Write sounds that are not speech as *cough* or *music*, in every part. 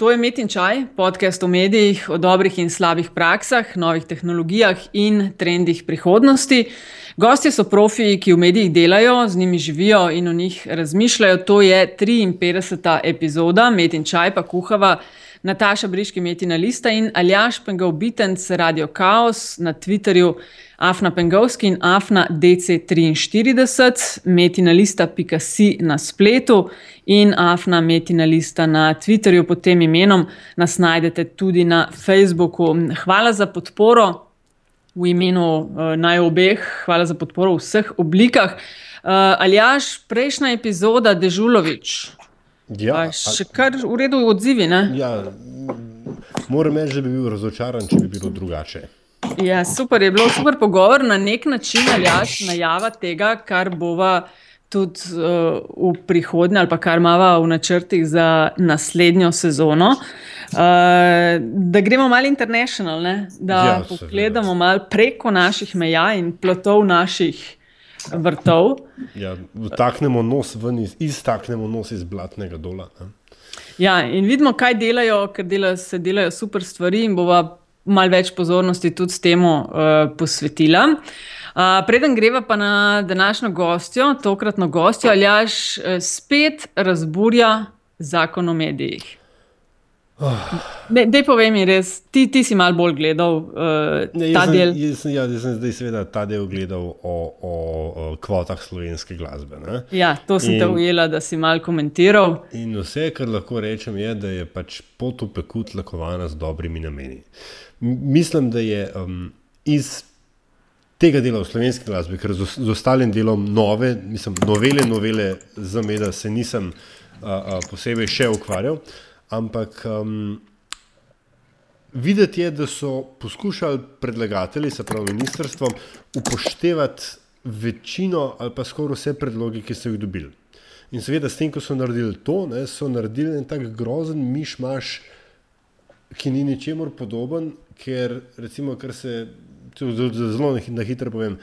to je Met in Čaj, podcast o medijih, o dobrih in slabih praksah, novih tehnologijah in trendih prihodnosti. Gosti so profi, ki v medijih delajo, z njimi živijo in o njih razmišljajo. To je 53. epizoda Met in Čaj, pa kuhava. Nataša Briški, Metina Lista in Aljaš Pengov Bitenc, Radio Chaos na Twitterju, Afna Pengovski in Afna DC43, Metina Lista, pika si na spletu in Afna Metina Lista na Twitterju pod tem imenom. Nas najdete tudi na Facebooku. Hvala za podporo v imenu uh, naj obeh, hvala za podporo v vseh oblikah. Uh, Aljaš, prejšnja epizoda, Dežulovič. Ja, še kar v redu odzivi. Ja, moram reči, da bi bil razočaran, če bi bilo drugače. Ja, super je bilo, super pogovor na nek način, ali pač najava tega, kar bova tudi uh, v prihodnje, ali pa kar imamo v načrtih za naslednjo sezono. Uh, da gremo malo internacional, da ja, pogledamo malo preko naših meja in plotov naših vrtov. Ja, taknemo nos ven iz, iztaknemo nos iz blatnega dola. Ne? Ja, in vidimo, kaj delajo, ker delajo, se delajo super stvari, in bova malo več pozornosti tudi s tem uh, posvetila. Uh, preden greva pa na današnjo gostjo, tokratno gostjo, ali jaš uh, spet razburja zakon o medijih. Dej, povej mi, res, ti, ti si malo bolj gledal uh, ne, ta sem, del. Jaz sem, ja, jaz sem zdaj seveda ta del gledal o, o, o kvotah slovenske glasbe. Ne? Ja, to sem in, te ujela, da si malo komentiral. In vse, kar lahko rečem, je, da je pač pot v peku tlakovana z dobrimi nameni. Mislim, da je um, iz tega dela v slovenski glasbi, ker z, z ostalim delom nove, mislim, novele, novele za me, da se nisem uh, uh, posebej še ukvarjal. Ampak um, videti je, da so poskušali predlagatelji, se pravi ministrstvo, upoštevati večino ali pa skoraj vse predloge, ki so jih dobili. In seveda, s tem, ko so naredili to, ne, so naredili en tak grozen mišmaš, ki ni ničemur podoben, ker recimo, kar se zelo na hitro povem.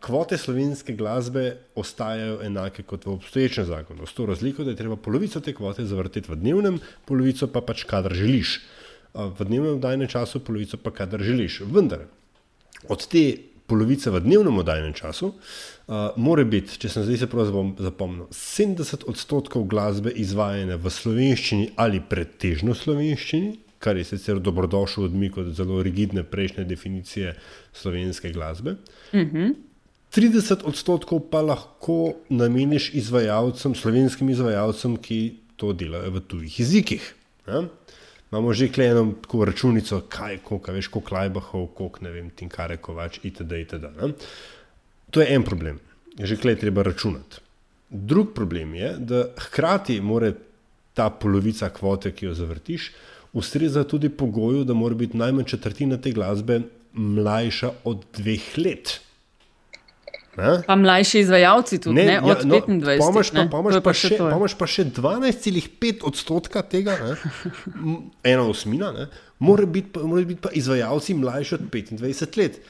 Kvote slovenske glasbe ostajajo enake kot v obstoječem zakonu. S to razliko, da je treba polovico te kvote zavrteti v dnevnem, polovico pa pač kadar želiš. V dnevnem oddajnem času, polovico pa kadar želiš. Vendar od te polovice v dnevnem oddajnem času uh, mora biti, če sem zdaj se prav zapomnil, 70 odstotkov glasbe izvajane v slovenščini ali pretežno slovenščini, kar je sicer dobrodošel odmik od zelo rigidne prejšnje definicije slovenske glasbe. Uh -huh. 30 odstotkov pa lahko nameniš izvajalcem, slovenskim izvajalcem, ki to delajo v tujih jezikih. Ja? Imamo že klejeno tako računico, kaj, koliko, veš, koliko Klajbahov, koliko ne vem, Tinkare Kovač, itd. itd. Ne? To je en problem, že klej treba računati. Drug problem je, da hkrati mora ta polovica kvote, ki jo zavrtiš, ustreza tudi pogoju, da mora biti najmanj četrtina te glasbe mlajša od dveh let. Ne? Pa mlajši izvajalci tudi, ne, ne? od ja, no, 25. Pomaž pa, pomaž pa, pa, še, pomaž pa še 12,5 odstotka tega, ne? ena osmina, mora biti, mora biti pa izvajalci mlajši od 25 let.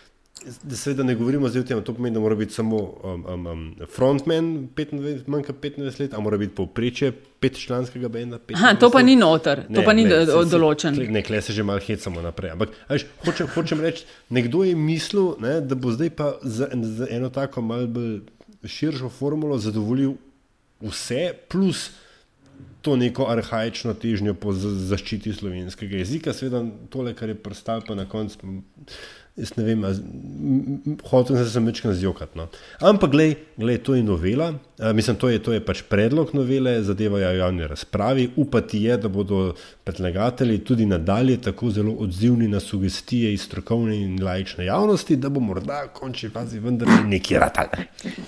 Da seveda ne govorimo zdaj o tem, to pomeni, da mora biti samo um, um, um, frontman, 25, manjka 25 let, a mora biti povprečje petčlanskega benda. Aha, to pa ni noter, to ne, pa ni ne, določen. Ne, kle se že malo hecamo naprej. Ampak veš, hočem, hočem reči, nekdo je mislil, ne, da bo zdaj pa za, za eno tako malce širšo formulo zadovoljil vse, plus to neko arhajično težnjo po zaščiti slovenskega jezika. Seveda, tole, kar je prstalo, pa na koncu. Jaz ne vem, hotel sem se nekaj zjokati. No. Ampak, gledaj, to je novela, a, mislim, to je, to je pač predlog novele, zadeva je v javni razpravi. Upati je, da bodo predlagatelji tudi nadalje tako zelo odzivni na sugestije iz strokovne in laične javnosti, da bo morda v končni fazi vendar nekaj ratal.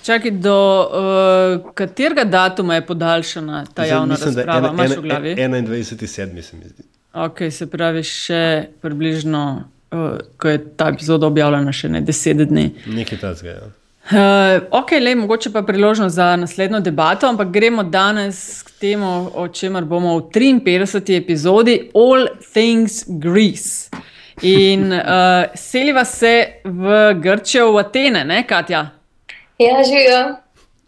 Čakaj, do uh, katerega datuma je podaljšana ta mislim, javna mislim, razprava? Mislim, da je 21.7. se mi zdi. Ok, se pravi še približno uh, ko je ta epizoda objavljena, še ne deset dni. Nekaj tazga. Ja. Uh, ok, le, mogoče pa priložnost za naslednjo debato, ampak gremo danes k temu, o čemer bomo v 53. epizodi All Things Greece. In uh, *laughs* seliva se v Grčijo, v Atene, ne, Katja? Ja, živijo.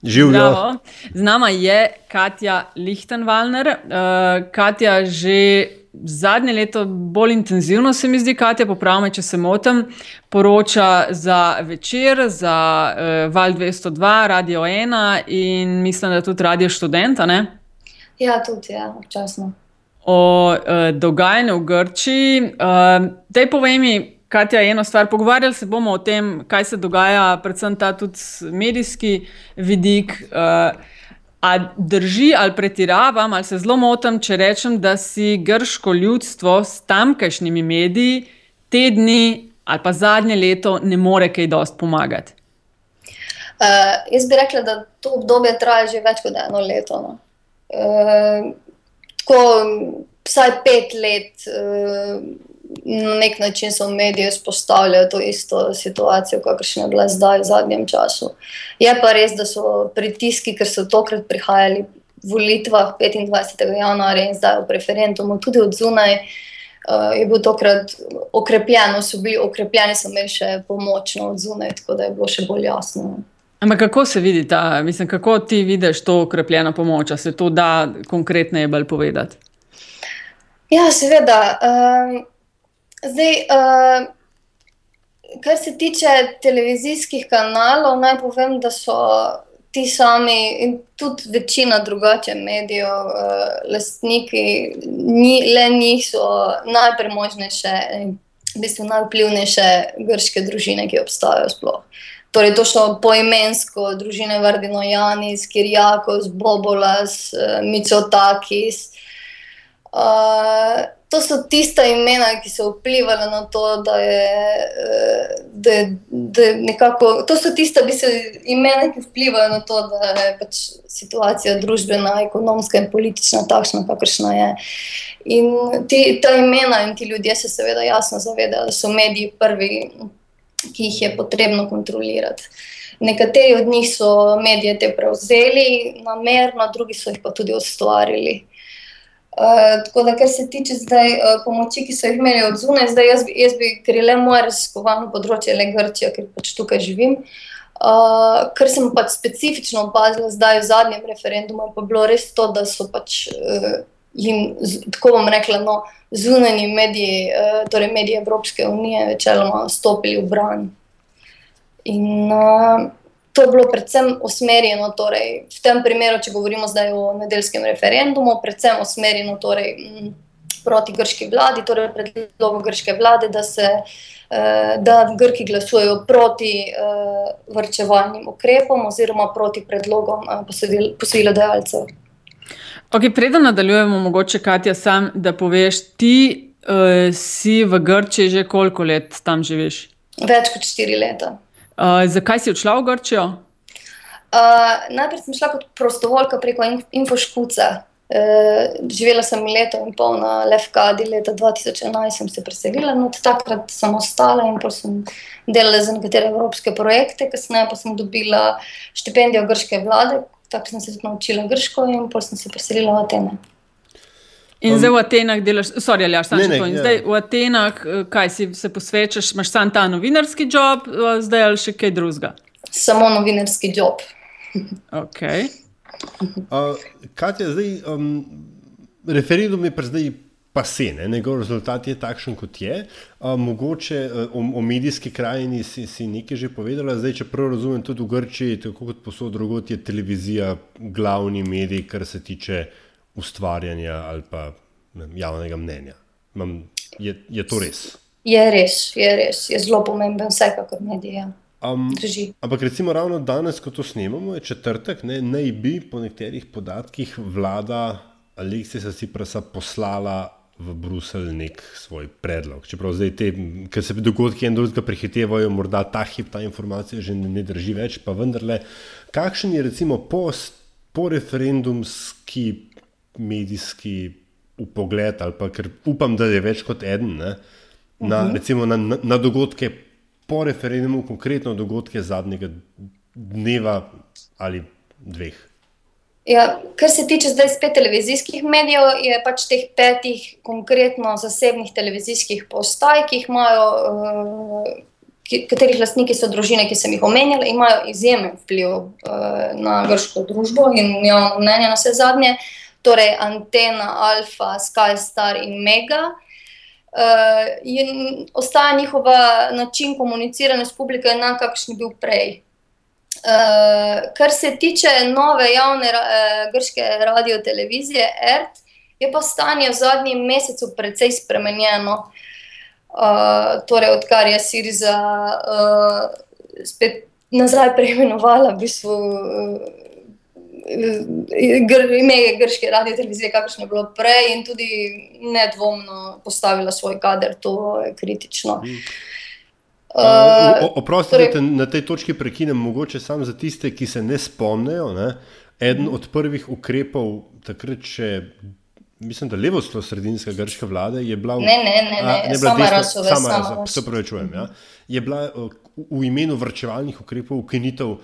Živijo. Z nama je Katja Lichtenwalner. Uh, Katja že zadnje leto bolj intenzivno, se mi zdi, Katja, popravljaj, če se motim, poroča za večer, za uh, Val 202, Radio 1 in mislim, da tudi Radio Študenta. Ne? Ja, tudi, ja, občasno. O uh, dogajanju v Grčiji. Uh, Dej povej mi, Katja, eno stvar. Pogovarjali se bomo o tem, kaj se dogaja, predvsem ta tudi medijski vidik. Uh, A drži ali pretiravam, ali se zelo motim, če rečem, da si grško ljudstvo s tamkajšnjimi mediji te dni ali pa zadnje leto ne more kaj dosti pomagati? Uh, jaz bi rekla, da to obdobje traja že več kot eno leto. No. Uh, tako, vsaj pet let. Uh, na nek način so mediji izpostavljali to isto situacijo, kakršna je bila zdaj v zadnjem času. Je pa res, da so pritiski, ker so tokrat prihajali v volitvah 25. januarja in zdaj v referendumu, tudi od zunaj. Uh, je bil tokrat okrepljen, so bili okrepljeni, so imeli še pomoč od zunaj, tako da je bilo še bolj jasno. Ampak kako se vidi ta, mislim, kako ti vidiš to okrepljeno pomoč, se to da konkretneje bolj povedati? Ja, seveda. Uh, Zdaj, uh, kar se tiče televizijskih kanalov, naj povem, da so ti sami in tudi večina drugače medijev, uh, lastniki, ni, le njih so najpremožnejše in v bistvu najvplivnejše grške družine, ki obstajajo sploh. Torej, to so poimensko družine Vardino Janis, Kirjakos, Bobolas, uh, Micotakis. Uh, to so tista imena, ki so vplivala na to, da je, eh, da je, da je nekako. To so tista imena, ki vplivajo na to, da je pač situacija družbena, ekonomska in politična takšna, kakršna je. In ti, ta imena in ti ljudje se seveda jasno zavedajo, da so mediji prvi, ki jih je potrebno kontrolirati. Nekateri od njih so medije te prevzeli namerno, drugi so jih pa tudi ustvarili. Uh, tako da, kar se tiče zdaj uh, pomoči, ki so jih imeli od zunaj, zdaj jaz, jaz bi, ker je le moje raziskovalno področje, le Grčija, ker pač tukaj živim. Uh, kar sem pač specifično opazila zdaj v zadnjem referendumu, pa bilo res to, da so pač uh, jim, tako bom rekla, no, zunani mediji, uh, torej mediji Evropske unije, večeloma stopili v bran. In uh, To bilo predvsem usmerjeno, torej, v tem primeru, če govorimo zdaj o nedeljskem referendumu, predvsem usmerjeno torej, proti grški vladi, torej predlogu grške vlade, da, se, eh, da Grki glasujejo proti uh, vrčevalnim ukrepom oziroma proti predlogom uh, posojilodajalcev. Okay, Preden nadaljujemo, mogoče Katja, sam, da poveš, ti uh, si v Grčiji že koliko let tam živiš? Več kot štiri leta. Uh, zakaj si odšla v Grčijo? Uh, najprej sem šla kot prostovoljka preko Infoškuca. Uh, živela sem leto in pol na Lefkadi, leta 2011 sem se preselila, no, takrat sem ostala in sem delala za nekatere evropske projekte, kasneje pa sem dobila štipendijo grške vlade, tako sem se tudi naučila grško in pa sem se preselila v Atene. In zdaj v Atenah delaš, sorry, ali imaš to? In zdaj v Atenah, eh, kaj si se posvečaš, imaš samo ta novinarski job, eh, zdaj ali še kaj drugega? Samo novinarski job. ok. Uh, Kaj je zdaj, um, referendum je pa zdaj pase, ne? njegov rezultat je takšen, kot je. Uh, mogoče uh, o, o medijski krajini si, si nekaj že povedala, zdaj, če prav razumem, tudi v Grčiji, tako kot posod drugot, je televizija glavni medij, kar se tiče ustvarjanja ali pa ne, javnega mnenja. Mam, je, je to res? Je res, je res, je zelo pomemben, vsekakor medije. Um, ampak recimo ravno danes, ko to snemamo, je četrtek, ne, naj bi po nekaterih podatkih vlada Aleksisa Ciprasa poslala v Bruselj nek svoj predlog. Čeprav zdaj te, ker se dogodki en drugega prehitevajo, morda ta hip ta informacija že ne, ne drži več, pa vendarle, kakšen je recimo post po referendumski medijski upogled, ali pa ker upam, da je več kot en, ne, na, uh -huh. na, na, na dogodke po referendumu, konkretno dogodke zadnjega dneva ali dveh. Ja, kar se tiče zdaj spet televizijskih medijev, je pač teh petih konkretno zasebnih televizijskih postaj, ki jih imajo, uh, katerih lastniki so družine, ki sem jih omenjala, imajo izjemen vpliv uh, na grško družbo in javno mnenje na vse zadnje. Uh, torej Antena, Alfa, Sky, Star in Mega. Uh, in ostaja njihova način komuniciranja s publiko enak, kakšen je bil prej. Uh, kar se tiče nove javne uh, grške radio televizije, ERT, je pa stanje v zadnjem mesecu precej spremenjeno. Uh, torej, odkar je Siriza uh, spet nazaj *laughs* preimenovala v bistvu. Uh, ime je grške radio televizije, kakršno je bilo prej, in tudi nedvomno postavila svoj kader, to je kritično. Uh, Oprostite, torej, da na tej točki prekinem, mogoče samo za tiste, ki se ne spomnijo. Ne? Eden od prvih ukrepov, takrat še, mislim, da levo-sredinska grška vlada je bila v. Ne, ne, ne, ne, ne sama rasova. Sama rasova, se pravi, čujem. Ja? Je bila v imenu vrčevalnih ukrepov ukinitev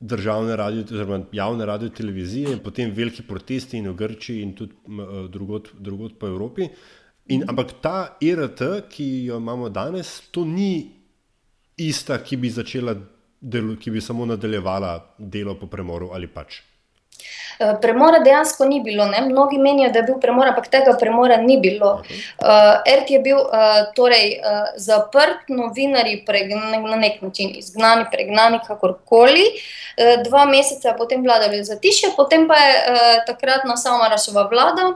državne radio, oziroma javne radio televizije, in potem veliki protesti in v Grčiji, in tudi drugot, drugot po Evropi. In, ampak ta ERT, ki jo imamo danes, to ni ista, ki bi začela delo, ki bi samo nadaljevala delo po premoru ali pač. Eh, premora dejansko ni bilo. Ne? Mnogi menijo, da je bil premor, ampak tega premora ni bilo. Uh, eh, RT je bil uh, torej, uh, zaprt, novinari pregnani, na nek način izgnani, pregnani, kakorkoli. Uh, dva meseca potem vladali zatišje, potem pa je uh, takratna sama rasova vlada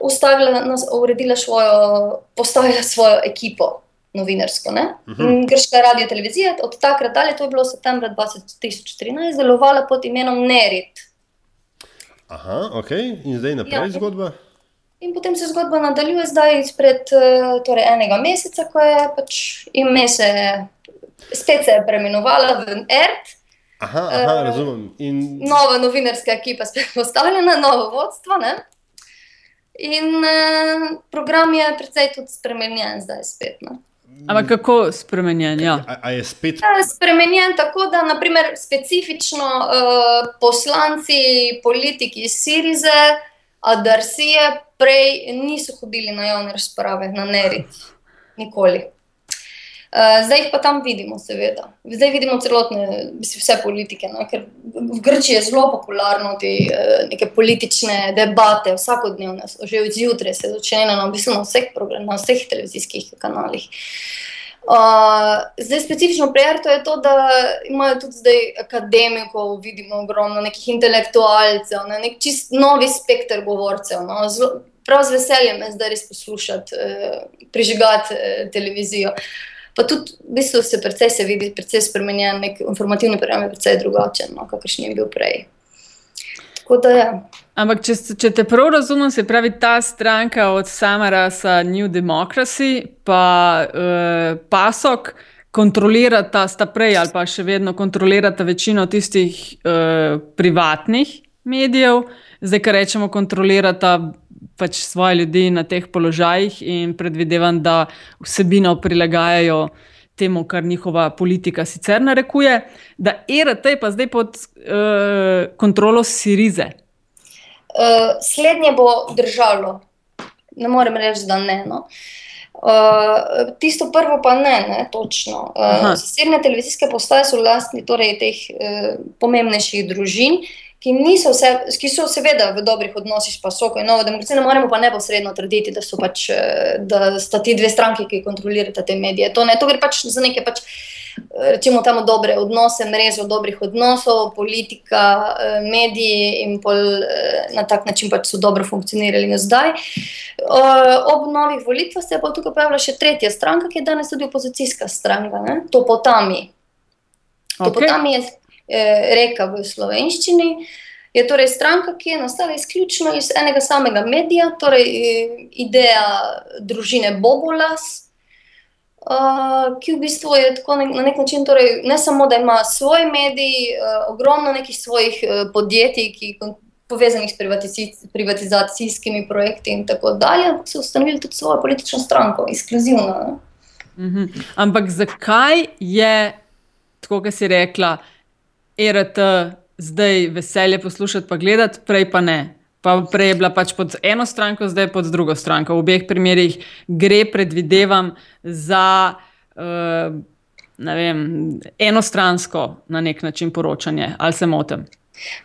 ustavila, uredila svojo, postavila svojo ekipo. Novinarsko, uh -huh. Grška radio televizija od takrat dalje, to je bilo septembra 2013, delovala pod imenom Nerit. Aha, ok, in zdaj naprej ja, zgodba. In potem se zgodba nadaljuje zdaj izpred eh, torej enega meseca, ko je pač ime se spet se je preimenovala v ERT. Aha, aha uh, razumem. In... Nova novinarska ekipa je spet postavljena, novo vodstvo. Ne? In uh, program je precej tudi spremenjen zdaj spet. Ne? Ampak kako spremenjen? Ja. A, a je spet... ja, spremenjen tako, da naprimer, specifično uh, poslanci, politiki iz Sirize, Adarsije, prej niso hodili na javne razprave, na Nerit, nikoli. Uh, zdaj jih pa tam vidimo, seveda. Zdaj vidimo celotne, vse politike. No? Ker v Grčiji je zelo popularno te uh, politične debate, vsakodnevne, že zjutraj se začnejo na, na, vseh na vseh televizijskih kanalih. Uh, zdaj, specifično pri RT je to, da imajo tudi zdaj akademikov, vidimo ogromno nekih intelektualcev, ne? nek čist novi spekter govorcev. No? Zlo, prav z veseljem je zdaj res poslušati, uh, prižigati uh, televizijo. Uh, Pa tudi v bistvu se precej se vidi, precej spremenjen, nek informativni program je precej drugačen, no, kakršen je bil prej. Da, ja. Ampak, če, če te prav razumem, se pravi ta stranka od Samarasa New Democracy, pa uh, Pasok, kontrolirata, sta prej ali pa še vedno kontrolirata večino tistih uh, privatnih medijev, zdaj, kar rečemo, kontrolirata pač svoje ljudi na teh položajih in predvidevam, da vsebino prilagajajo temu, kar njihova politika sicer narekuje, da ERT je pa zdaj pod uh, kontrolo Sirize. Uh, slednje bo držalo, ne morem reči, da ne. No. Uh, tisto prvo pa ne, ne točno. Uh, Zasebne televizijske postaje so lastni torej, teh uh, pomembnejših družin, uh, ki, vse, ki so seveda v dobrih odnosih s Pasoko in Novo demokracijo, ne moremo pa neposredno trditi, da, pač, eh, da sta ti dve stranki, ki kontrolirata te medije. To, ne, to gre pač za neke pač. Rečemo tamo dobre odnose, mrežo dobrih odnosov, politika, eh, mediji in pol, eh, na tak način pač so dobro funkcionirali zdaj. Ob novih volitvah se je pa tukaj pojavila še tretja stranka, ki je danes tudi opozicijska stranka, ne? Topotami. Okay. Topotami je Eh, reka v slovenščini. Je torej stranka, ki je nastala izključno iz enega samega medija, torej eh, ideja družine Bobolas, ki v bistvu je tako na nek način, torej, ne samo da ima svoj medij, ogromno nekih svojih podjetij, ki povezanih s privatizacijskimi projekti in tako dalje, so ustanovili tudi svojo politično stranko, ekskluzivno. Mhm. Ampak zakaj je, tako kot si rekla, ERT zdaj veselje poslušati, pa gledati, prej pa ne. Pa prej je bila pač pod eno stranko, zdaj pod drugo stranko. V obeh primerih gre, predvidevam, za uh, vem, enostransko na nek način poročanje. Ali se motim?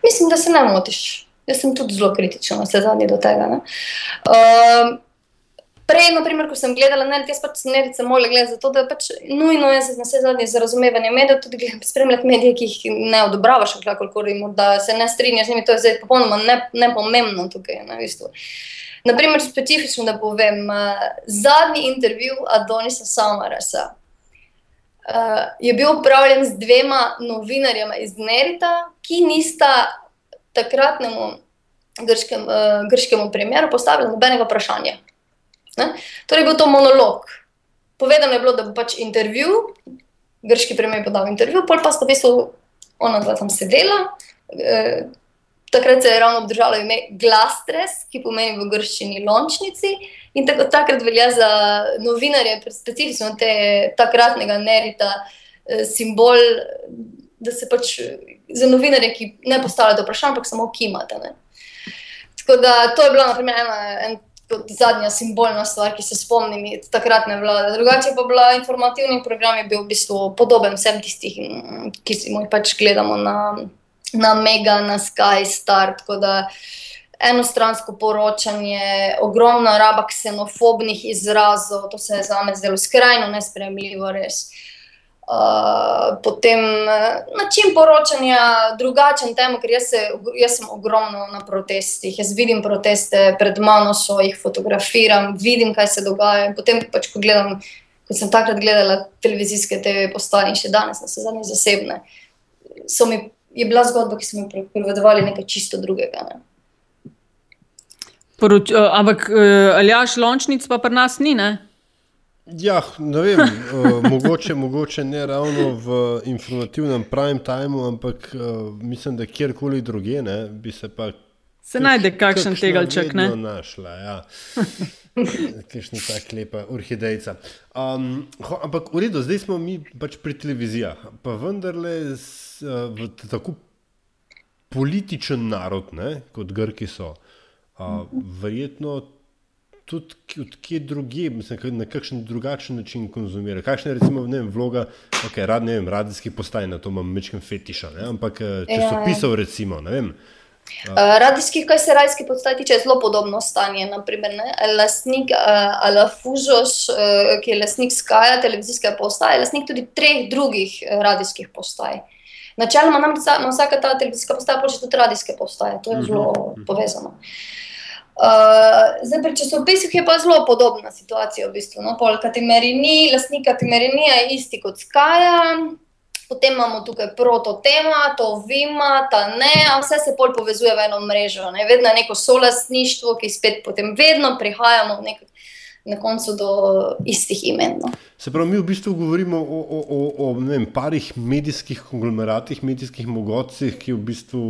Mislim, da se ne motiš. Jaz sem tudi zelo kritičen, vse zadnje do tega. Uh, prej, naprimer, ko sem gledala, ne, jaz pač ne bi se mogla gledati, zato da pač nujno je na vse zadnje za razumevanje medijev, tudi spremljati medije, ki jih ne odobravaš, kakorkoli da se ne strinjaš z njimi, to je zdaj popolnoma nepomembno ne tukaj. Na bistvu. Naprimer, specifično da povem, uh, zadnji intervju Adonisa Samarasa. Uh, je bil upravljen z dvema novinarjema iz Nerita, ki nista takratnemu grškem, uh, grškemu premjeru postavili nobenega vprašanja. Ne? Torej, bil to monolog. Povedano je bilo, da bo pač intervju, grški premijer podal intervju, pol pa sta v bistvu ona dva tam sedela. Uh, takrat se je ravno obdržalo ime Glastres, ki pomeni v grščini lončnici. In tako, takrat velja za novinarje, specifično te takratnega Nerita, simbol, da se pač za novinarje, ki ne postavljajo vprašanj, ampak samo kimate. Ne? Tako da to je bila naprimer, ena, en, zadnja simbolna stvar, ki se spomnim iz takratne vlade. Drugače pa bila informativni program, je bil v bistvu podoben vsem tistim, ki si jih pač gledamo na na Mega, na Sky, Star. Tako da enostransko poročanje, ogromna raba ksenofobnih izrazov, to se je za me zelo skrajno nespremljivo, res. Uh, potem način poročanja, drugačen temu, ker jaz, se, jaz sem ogromno na protestih. Jaz vidim proteste pred mano, so jih fotografiram, vidim, kaj se dogaja. Potem, pač, ko, gledam, ko sem takrat gledala televizijske TV postaje in še danes, na vse zasebne, so mi je bila zgodba, ki smo jo pripovedovali nekaj čisto drugega. Ne. Poroč, uh, ampak uh, ali jaš lončnic pa pri nas ni? Ne? Ja, ne vem, uh, *laughs* mogoče, mogoče ne ravno v informativnem prime timeu, ampak uh, mislim, da kjerkoli drugje ne, bi se pa. Se najde kakšen tegalček, ne? Našla, ja. *laughs* Kakšna ta lepa orhidejca. Um, ho, ampak v redu, zdaj smo mi pač pri televizijah, pa vendarle v tako političen narod, ne, kot Grki so, a, verjetno tudi odkje druge, mislim, na kakšen drugačen način konzumira. Kakšna je recimo vem, vloga, okay, rad, vem, radijskih postaj, na to imam mečem fetiša, ne, ampak če so pisal, recimo, ne vem. Uh, radijskih, kaj se radijskih postaj tiče, je zelo podobno stanje. Naprimer, lastnik uh, Alafužos, uh, ki je lastnik Skaja, televizijske postaje, je lastnik tudi treh drugih radijskih postaj. Načeloma nam na vsaka ta televizijska postaja počne tudi radijske postaje, to je mhm. zelo uh -huh. povezano. Uh, zdaj, pri časopisih je pa zelo podobna situacija. V bistvu, no? Polka Timerini, lastnika Timerini je isti kot Skaja, potem imamo tukaj prototema, to Vima, ta ne, a vse se pol povezuje v eno mrežo. Ne? Vedno je neko solastništvo, ki spet potem vedno prihajamo v nekaj na koncu do istih imen. No. Se pravi, mi v bistvu govorimo o, o, o, o vem, parih medijskih konglomeratih, medijskih mogotcih, ki v bistvu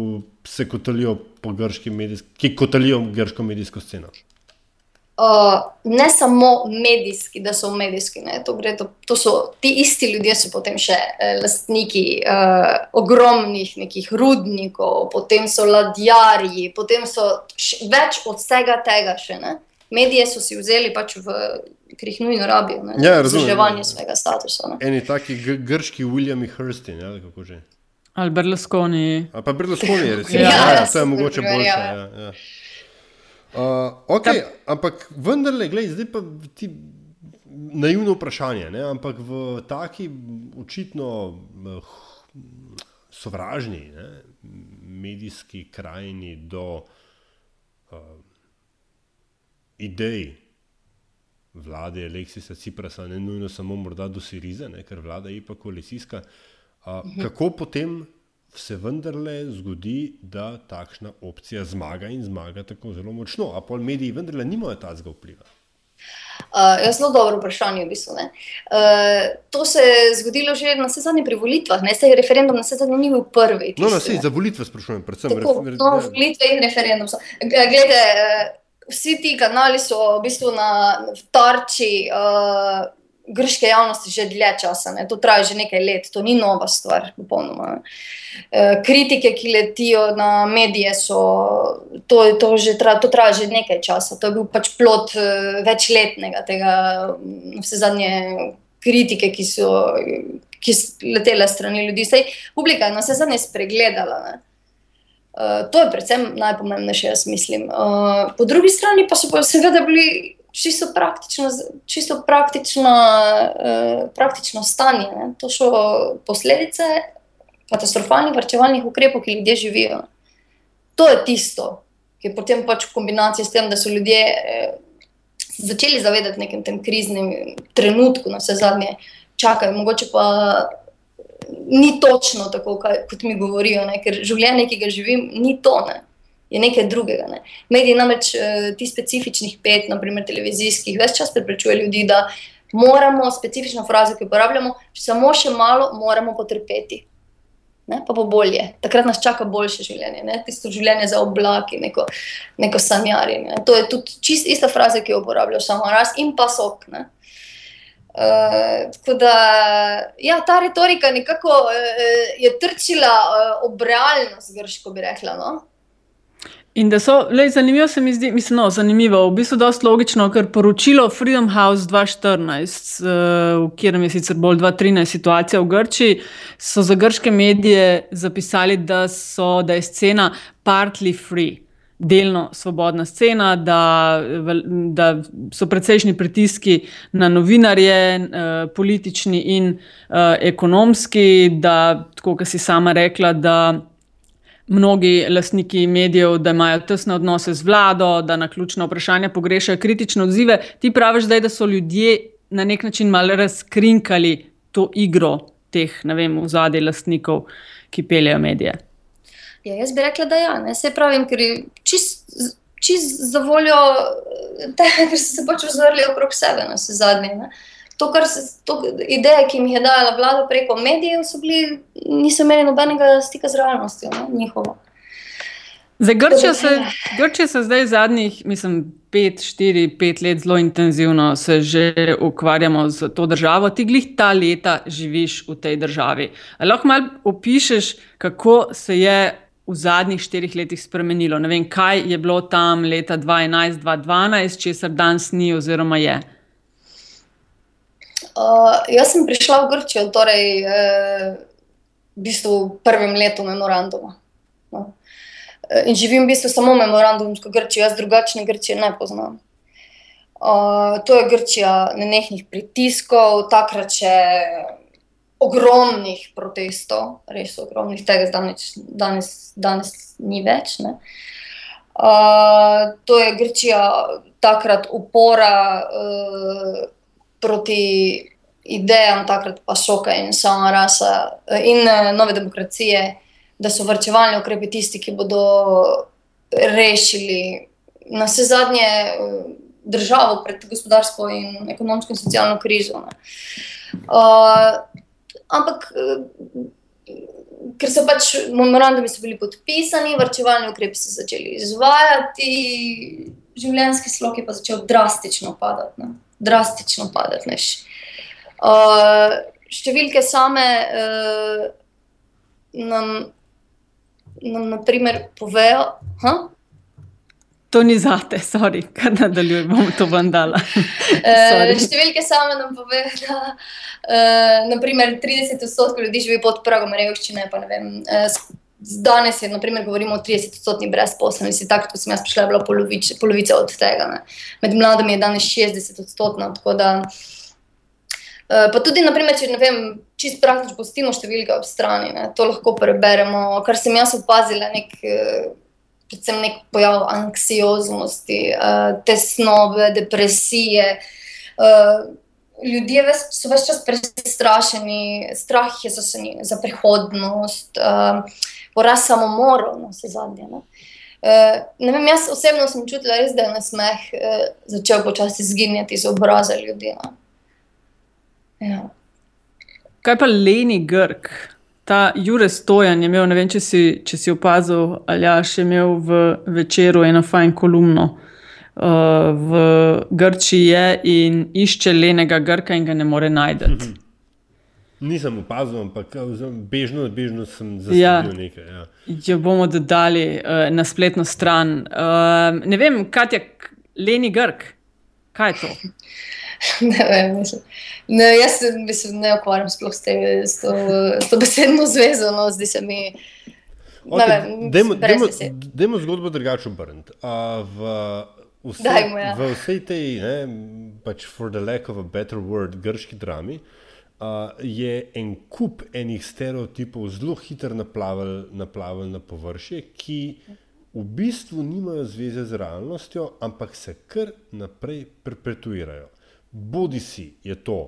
se kotalijo po grški medijski, ki kotalijo grško medijsko sceno. Uh, ne samo medijski, da so medijski, to, to, to so ti isti ljudje, so potem še eh, lastniki uh, ogromnih nekih rudnikov, potem so ladjarji, potem so še, več od vsega tega še. Uh, medije so si vzeli pač v. Ker jih nujno rabijo ja, za zdrževanje svojega statusa. Ne. Eni taki grški Williami Hurstin, ja, kako že. Ali Berlusconi. Ali pa Berlusconi, recimo. ja, *laughs* ja, ja, to je mogoče boljše. Ja, ja. Uh, okay, ampak vendarle, gledaj, zdaj pa ti naivno vprašanje. Ne? Ampak v taki očitno uh, sovražni ne? medijski krajini do. Uh, idej vlade Aleksisa Ciprasa, ne nujno samo morda do Sirize, ne, ker vlada je pa koalicijska. A, mhm. kako potem se vendarle zgodi, da takšna opcija zmaga in zmaga tako zelo močno, a pol mediji vendarle nimajo tazga vpliva? Uh, je zelo dobro vprašanje. V bistvu, uh, to se je zgodilo že na vse zadnje pri volitvah, ne se je referendum na vse zadnje ni bil prvi. No, na vse za volitve sprašujem, predvsem. Tako, refer no, volitve in referendum. Glede, uh, vsi ti kanali so v bistvu na tarči uh, grške javnosti že dlje časa, ne? to traja že nekaj let, to ni nova stvar. Popolnoma. Uh, kritike, ki letijo na medije, so, to, to, že tra, to traja že nekaj časa. To je bil pač plot uh, večletnega tega, vse zadnje kritike, ki so ki letele strani ljudi. Sej publika je na vse zadnje spregledala. Ne? Uh, to je predvsem najpomembnejše, jaz mislim. Uh, po drugi strani pa so pa seveda bili čisto praktično, čisto praktično, uh, praktično stanje. Ne? To so posledice katastrofalnih vrčevalnih ukrepov, ki ljudje živijo. To je tisto, ki je potem pač v kombinaciji s tem, da so ljudje eh, začeli zavedati v nekem tem kriznem trenutku, na vse zadnje čakajo, mogoče pa ni točno tako, kaj, kot mi govorijo, ne? ker življenje, ki ga živim, ni to, ne? Je nekaj drugega. Ne? Mediji namreč uh, ti specifičnih pet, naprimer televizijskih, več čas preprečuje ljudi, da moramo specifično frazo, ki jo uporabljamo, samo še malo moramo potrpeti. Ne, pa bo bolje, takrat nas čaka boljše življenje, ne? tisto življenje za oblaki, neko, neko sanjarjenje. To je tudi čist ista fraza, ki jo uporabljajo samo raz in pa sok. Ne? Uh, tako da ja, ta retorika nekako uh, je trčila uh, ob realnost, grško bi rekla. No? In da so, lej, zanimivo se mi zdi, mislim, no, zanimivo, v bistvu dosta logično, ker poročilo Freedom House 2014, uh, v katerem je sicer bolj 2013 situacija v Grčiji, so za grške medije zapisali, da, so, da je scena partly free delno svobodna scena, da, da so precejšnji pritiski na novinarje, eh, politični in eh, ekonomski, da, kot si sama rekla, da mnogi lastniki medijev imajo tesne odnose z vlado, da na ključna vprašanja pogrešajo kritične odzive. Ti praviš zdaj, da so ljudje na nek način malo razkrinkali to igro teh, ne vem, v zadnjih lastnikov, ki peljejo medije. Ja, jaz bi rekla, da ja, ne se pravim, ker čist, čist za voljo tega, *laughs* ker so se pač ozrli okrog sebe na vse zadnje. Ne. To, kar se, to, ideje, ki jim je dala vlada preko medijev, bili, niso imeli nobenega stika z realnostjo, ne, njihovo. Zdaj, Grčija, se, Grčija se zdaj zadnjih, mislim, pet, štiri, pet let zelo intenzivno se že ukvarjamo z to državo. Ti glih ta leta živiš v tej državi. Ali lahko malo opišeš, kako se je v zadnjih štirih letih spremenilo? Ne vem, kaj je bilo tam leta 2011-2012, česar danes ni oziroma je. Uh, jaz sem prišla v Grčijo, torej eh, v bistvu v prvem letu memoranduma. No. Eh, in živim v bistvu samo memorandumsko Grčijo, jaz drugačne Grčije ne poznam. Uh, to je Grčija nenehnih pritiskov, takrat še ogromnih protestov, res ogromnih, tega danes, danes, danes ni več. Uh, to je Grčija takrat upora uh, proti idejam, takrat pa šoka in sama rasa uh, in uh, nove demokracije, da so vrčevalni ukrepi tisti, ki bodo rešili na vse zadnje uh, državo pred gospodarsko in ekonomsko in socialno krizo. Uh, ampak eh, ker so pač memorandumi so bili podpisani, vrčevalni ukrepi so začeli izvajati, življenjski slog je pa začel drastično padati. Ne? Drastično padati. Uh, številke same uh, nam, nam naprimer, povejo. Ha? To ni zate, sorry, *laughs* kar nadaljujem, bom to vandala. uh, *laughs* *laughs* številke same nam povejo, da uh, naprimer, 30 odstotkov ljudi živi pod pragom revščine. Uh, danes je, naprimer, govorimo o 30 odstotni brezposelnosti, tako kot sem jaz prišla, je bila polovič, polovica od tega. Ne. Med mladimi je danes 60 odstotna. Uh, pa tudi, naprimer, če ne vem, čisto praktično pustimo številke ob strani, ne, to lahko preberemo. Kar sem jaz opazila, nek. Uh, predvsem nek pojav anksioznosti, uh, tesnobe, depresije. Ljudje so več čas prestrašeni, strah je za, za prihodnost, uh, poraz samomorov, na vse zadnje. Ne? Uh, ne vem, jaz osebno sem čutila, res, da je nasmeh uh, začel počasi izginjati iz obraza ljudi. Ja. Kaj pa Leni Grk? Ta Jurek Stojan je imel, ne vem, če si, če si opazil, ali ja, še imel v večeru eno fajn kolumno. Uh, v Grčiji je in išče lenega Grka in ga ne more najti. Mm -hmm. Nisem opazil, ampak bežno, bežno sem zasledil ja. nekaj. Ja. Jo bomo dodali uh, na spletno stran. Uh, ne vem, kaj je Leni Grk, kaj je to? *laughs* ne vem, mislim. Ne, jaz se mislim, ne ukvarjam sploh s, te, s, to, s to besedno zvezo, no, zdi se mi. Okay, Dajmo zgodbo drugače obrniti. V, ja. v vsej tej, ne, pač for the lack of a better word, grški drami, uh, je en kup enih stereotipov zelo hitro naplaval, naplaval na površje, ki v bistvu nimajo zveze z realnostjo, ampak se kar naprej perpetuirajo. Bodi si je to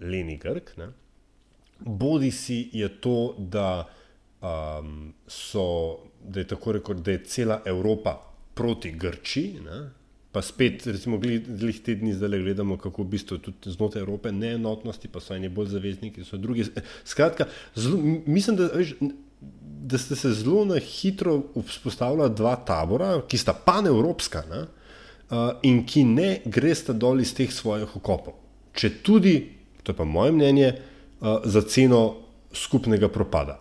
Leni Grk, ne? bodi si je to, da, um, so, da, je rekoč, da je cela Evropa proti Grči. Ne? Pa spet, recimo, glih te dni zdaj gledamo, kako v bistvu tudi znotraj Evrope neenotnosti, pa so eni bolj zavezniki, so drugi. Skratka, zelo, mislim, da, veš, da ste se zelo na hitro vzpostavila dva tabora, ki sta panevropska ne? uh, in ki ne gresta dol iz teh svojih okopov. Če tudi, to je pa moje mnenje, uh, za ceno skupnega propada.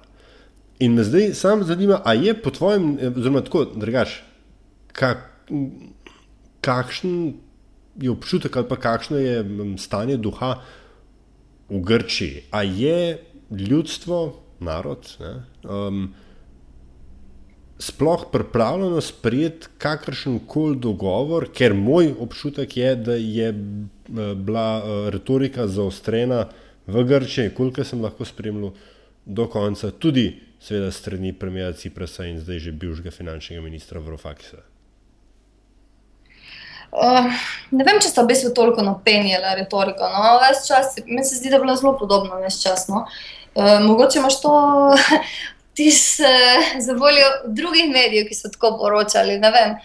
In me zdaj samo zanima, ali je po tvojem, oziroma tako, drugač, kak, kakšen je občutek ali pa kakšno je stanje duha v Grčiji. Ali je ljudstvo, narod, ne, um, sploh pripravljeno sprejeti kakršen koli dogovor, ker moj občutek je, da je bila retorika zaostrena v Grčiji, koliko sem lahko spremljal do konca, tudi seveda strani premijera Ciprasa in zdaj že bivšega finančnega ministra Vrofakisa. Uh, ne vem, če sta v bistvu toliko napenjala retoriko. No, čas, meni se zdi, da je bilo zelo podobno ves čas. No. Uh, mogoče imaš to *laughs* uh, za voljo drugih medijev, ki so tako poročali. Ne vem.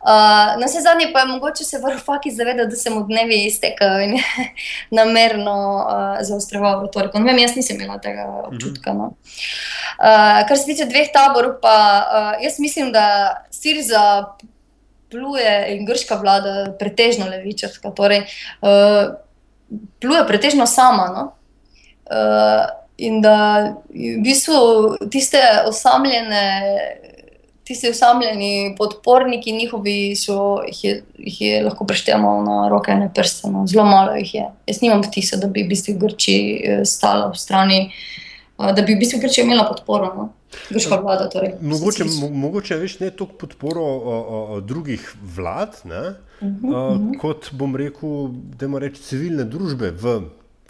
Uh, na vse zadnje pa je mogoče se vrfaki zavedati, da se mu dnevi iztekajo in *laughs* namerno uh, zaostroval retoriko. Ne vem, jaz nisem imela tega občutka. No. Uh, kar se tiče dveh taborov, pa uh, jaz mislim, da Siriza pluje in grška vlada pretežno levičarska, torej uh, pluje pretežno sama. No. Uh, in da v bistvu tiste osamljene tisti osamljeni podporniki njihovi, so, jih, je, jih je lahko preštevamo na roke in prste, no. zelo malo jih je. Jaz nimam vtisa, da bi v bistvu Grči eh, stala v strani, da bi v bistvu Grči imela podporo. No. Vlada, torej, mogoče, mo, mogoče več ne toliko podporo o, o, drugih vlad, ne, uh -huh, uh, uh -huh. kot bom rekel, da ima reči civilne družbe v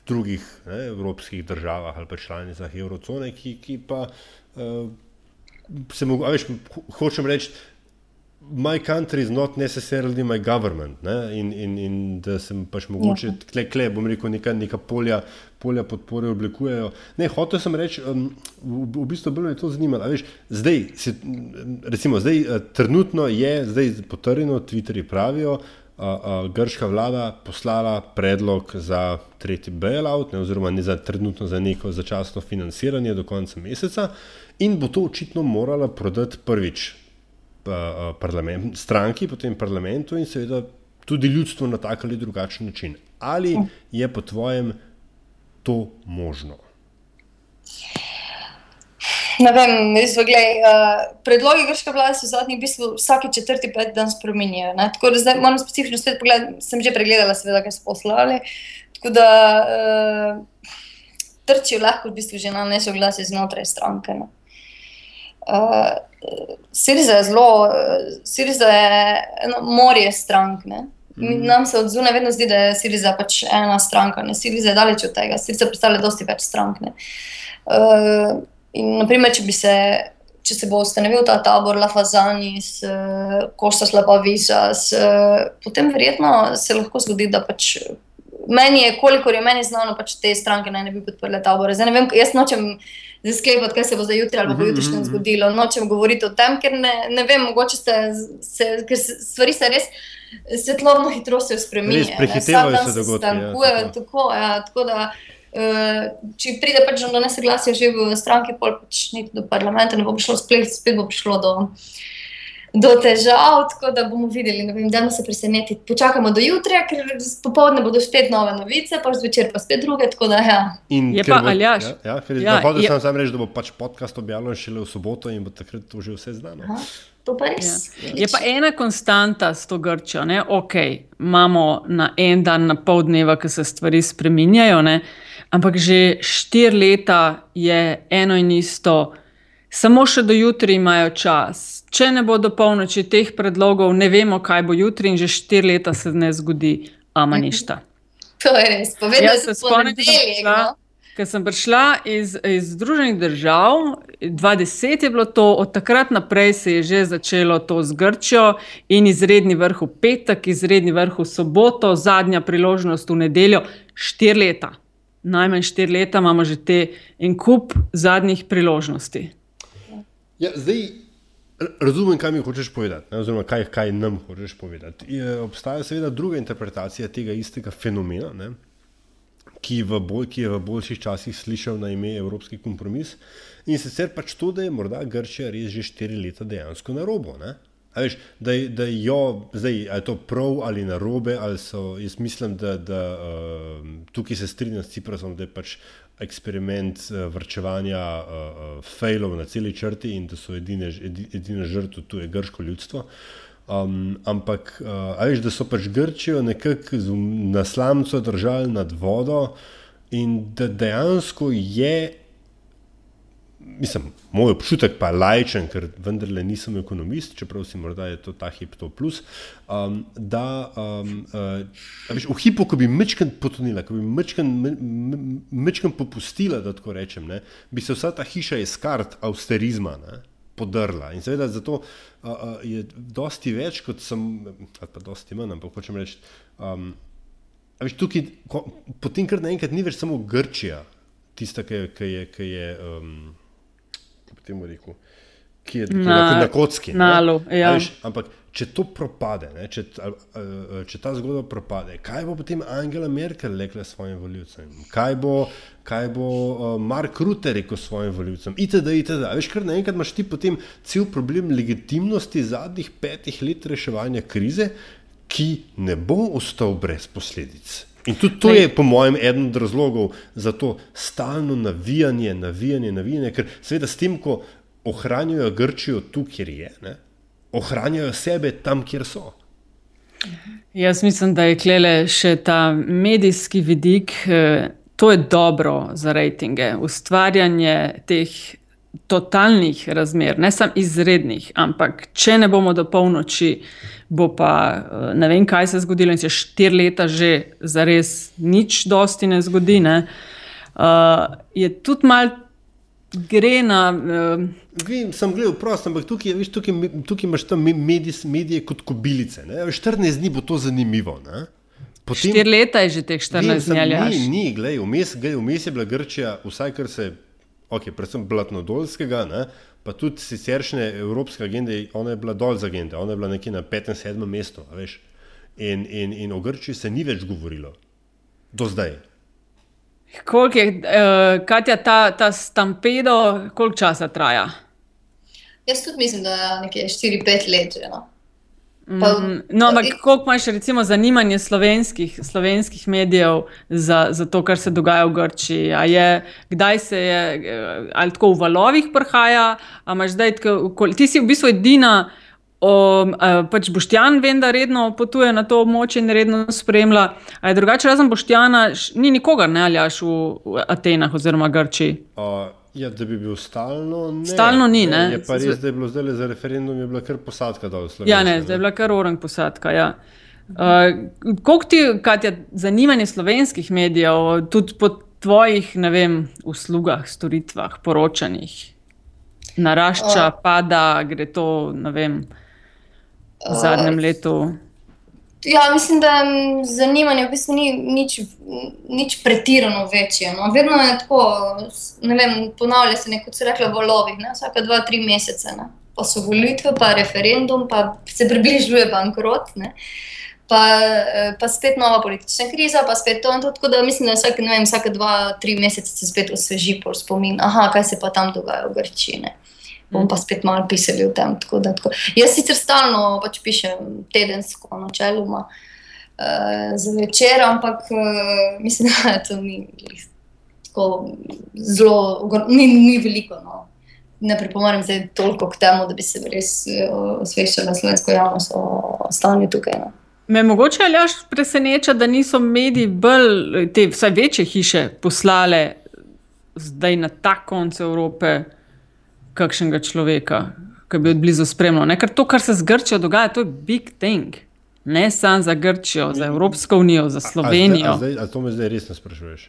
drugih ne, evropskih državah ali pa članicah Eurocone, ki, ki pa. Uh, se mogo, veš, hočem reči, my country is not necessarily my government. In, in, in da sem pač mogoče, ja. kle, kle, bom rekel, neka, neka polja, polja podpore oblikujejo. Ne, hotel sem reči, um, v, v bistvu bilo je to zanimivo. Veš, zdaj, se, recimo, zdaj, uh, trenutno je, zdaj potrjeno, Twitterji pravijo, Uh, uh, grška vlada poslala predlog za tretji bailout, ne, oziroma ne za trenutno za neko začasno financiranje do konca meseca, in bo to očitno morala prodati prvič parlament, stranki, potem parlamentu in seveda tudi ljudstvu na tak ali drugačen način. Ali je po tvojem to možno? Ne vem, izvo, gledaj, uh, predlogi grške vlade so v bistvu vsake četrti pet dan spremenjajo. Tako da zdaj moram specifično spet pogledati, sem že pregledala, seveda, kaj so poslali. Tako da uh, trčijo lahko v bistvu že na nesoglasje znotraj stranke. Ne. Uh, Siriza je zelo, Siriza je eno morje strank. Ne? Mm. Nam se od zunaj vedno zdi, da je Siriza pač ena stranka. Ne? Siriza je daleč od tega, Siriza predstavlja dosti več strank. Uh, in, naprimer, če bi se. Če se bo ustanovil ta tabor, La Fazani, Kosta Slaba Visa, potem verjetno se lahko zgodi, da pač meni je, kolikor je meni znano, pač te stranke naj ne bi podprle tabora. Zdaj vem, jaz nočem zdaj sklepati, kaj se bo za jutri ali bo jutrišnjem mm -hmm. zgodilo. Nočem govoriti o tem, ker ne, ne vem, mogoče ste, se, ker stvari se res svetlobno hitrostjo spremenjajo. Prehitevajo se dogodki. Ja, tako, ja, tako da, uh, če pride pač do nesoglasja že v stranki, pol pač niti do parlamenta ne bo prišlo, splet, spet bo prišlo do do težav, tako da bomo videli, da ne se preseneti. Počakajmo do jutra, ker popoldne bodo spet nove novice, pa zvečer pa spet druge. Da, ja. Je pa ali ja? Ja, ja, hodil sem samo reči, da bo pač podcast objavljen šele v soboto in bo takrat to že vse znano. Aha. Ja. Je pa ena konstanta s to Grčijo. Ok, imamo na en dan, na pol dneva, ki se stvari spreminjajo, ne? ampak že štiri leta je eno in isto samo še do jutri imajo čas. Če ne bo do polnoči teh predlogov, ne vemo, kaj bo jutri, in že štiri leta se ne zgodi, ama ništa. To je res, povedal sem se spomnim, da sem prišla, ker sem prišla iz, iz Združenih držav, 20 je bilo to, od takrat naprej se je že začelo to z Grčijo in izredni vrh v petek, izredni vrh v soboto, zadnja priložnost v nedeljo, štiri leta. Najmanj štiri leta imamo že te en kup zadnjih priložnosti. Ja, zdaj, razumem, kaj mi hočeš povedati, ne, oziroma kaj, kaj nam hočeš povedati. Je, obstaja seveda druga interpretacija tega istega fenomena, ne, ki, bolj, ki je v boljših časih slišal na ime Evropski kompromis. In sicer pač to, da je morda Grčija res že štiri leta dejansko na robu. Veš, da, da jo, zdaj, je to prav ali na robe, ali so, jaz mislim, da, da uh, tukaj se strinjam s Ciprasom, da je pač eksperiment uh, vrčevanja uh, uh, failov na celi črti in da so edine, edine žrtve tu je grško ljudstvo. Um, ampak, uh, veš, da so pač Grčijo nekako na slamcu držali nad vodo in da dejansko je mislim, moj občutek pa je lajčen, ker vendarle nisem ekonomist, čeprav si morda je to ta hip to plus. Um, da, um, uh, veš, v hipu, ko bi mečken potonila, ko bi mečken, mečken popustila, da tako rečem, ne, bi se vsa ta hiša iz kart austerizma ne, podrla. In seveda zato uh, uh, je dosti več, kot sem, ali pa dosti manj, ampak hočem reči. Um, Veš, tukaj, ko, potem, ker naenkrat ni več samo Grčija, tista, ki, ki je, ki je um, temu rekel, ki je na, na kocki. Nalu, ja. Veš, ampak, če to propade, ne, če, če ta zgodba propade, kaj bo potem Angela Merkel rekla svojim voljivcem? Kaj bo, kaj bo Mark Rutte rekel svojim voljivcem? Itd. itd. Veš, kar naenkrat imaš ti potem cel problem legitimnosti zadnjih petih let reševanja krize, ki ne bo ostal brez posledic. In tudi to je, po mojem, eden od razlogov za to stalno navijanje, navijanje, navijanje, ker seveda s tem, ko ohranjajo Grčijo tu, kjer je, ne, ohranjajo sebe tam, kjer so. Jaz mislim, da je klele še ta medijski vidik, eh, to je dobro za rejtinge. Ustvarjanje teh totalnih razmer, ne samo izrednih, ampak če ne bomo do polnoči bo pa eh, ne vem, kaj se je zgodilo, in se štiri leta že za res nič dosti ne zgodi. Ne? Uh, je tudi mal gre na. Uh, Vem, sem gledal prosto, ampak tukaj, viš, tukaj, tukaj imaš tam medije, medije kot kobilice. 14 dni bo to zanimivo. Potem, 4 leta je že teh 14 dni. Ni, ni, gledaj, vmes, gledaj, vmes je bila Grčija, vsaj kar se, ok, predvsem Blatnodolskega, ne, pa tudi siceršnje evropske agende, ona je bila dol z agende, ona je bila nekje na 5-7 mestu. In, in, in o Grčiji se ni več govorilo, do zdaj. Koliko je, uh, Katja, ta, ta stampedo, koliko časa traja? Jaz tudi mislim, da je nekje 4-5 let. Že, no? Mm, no, ampak koliko imaš recimo zanimanje slovenskih, slovenskih medijev za, za to, kar se dogaja v Grčiji? Je, kdaj se je, eh, ali tako v valovih prihaja, ali imaš zdaj, tako, ti si v bistvu edina. O, pač Boštjan vem, da redno potuje na to območje in redno spremlja. Drugače, razen Boštjana, ni nikogar, ne ali aš v, v Atenah oziroma Grčiji? Uh, Ja, da bi bil stalno. Ne. Stalno ni. Ne. Je pa res, da je bilo zdaj za referendum, je bila kar posadka dol. Ja, ne, zdaj je bila kar orang posadka. Ja. Uh, Kako ti, Katja, zanimanje slovenskih medijev, tudi po tvojih vem, uslugah, storitvah, poročanjih, narašča, uh, pada, gre to vem, v zadnjem uh, letu? Ja, mislim, da zanimanje v bistvu ni nič, nič pretirano večje. No. Vedno je tako, ne vem, ponavlja se nekaj, kot se reče, valovi, ne, vsake dva, tri mesece. Ne. Pa so volitve, pa referendum, pa se približuje bankrot. Ne. Pa, pa spet nova politična kriza, pa spet to. to tako da mislim, da vsake, vem, vsake dva, tri mesece se spet osveži po spomin, aha, kaj se pa tam dogaja v Grčiji bom pa spet malo pisali o tem. Tako, tako. Jaz sicer stalno pač pišem tedensko, načeloma uh, za večer, ampak uh, mislim, *laughs* da to ni tako zelo, ni, ni veliko. No. Ne pripomorem se toliko k temu, da bi se res uh, osveščala slovensko javnost o stanju tukaj. No. Me mogoče ali až preseneča, da niso mediji bolj, te vsaj večje hiše poslale zdaj na ta konec Evrope kakšnega človeka, ki bi od blizu spremljal. Ne? Ker to, kar se z Grčijo dogaja, to je big thing. Ne samo za Grčijo, za Evropsko unijo, za Slovenijo. A, a, zdaj, a to me zdaj res ne sprašuješ?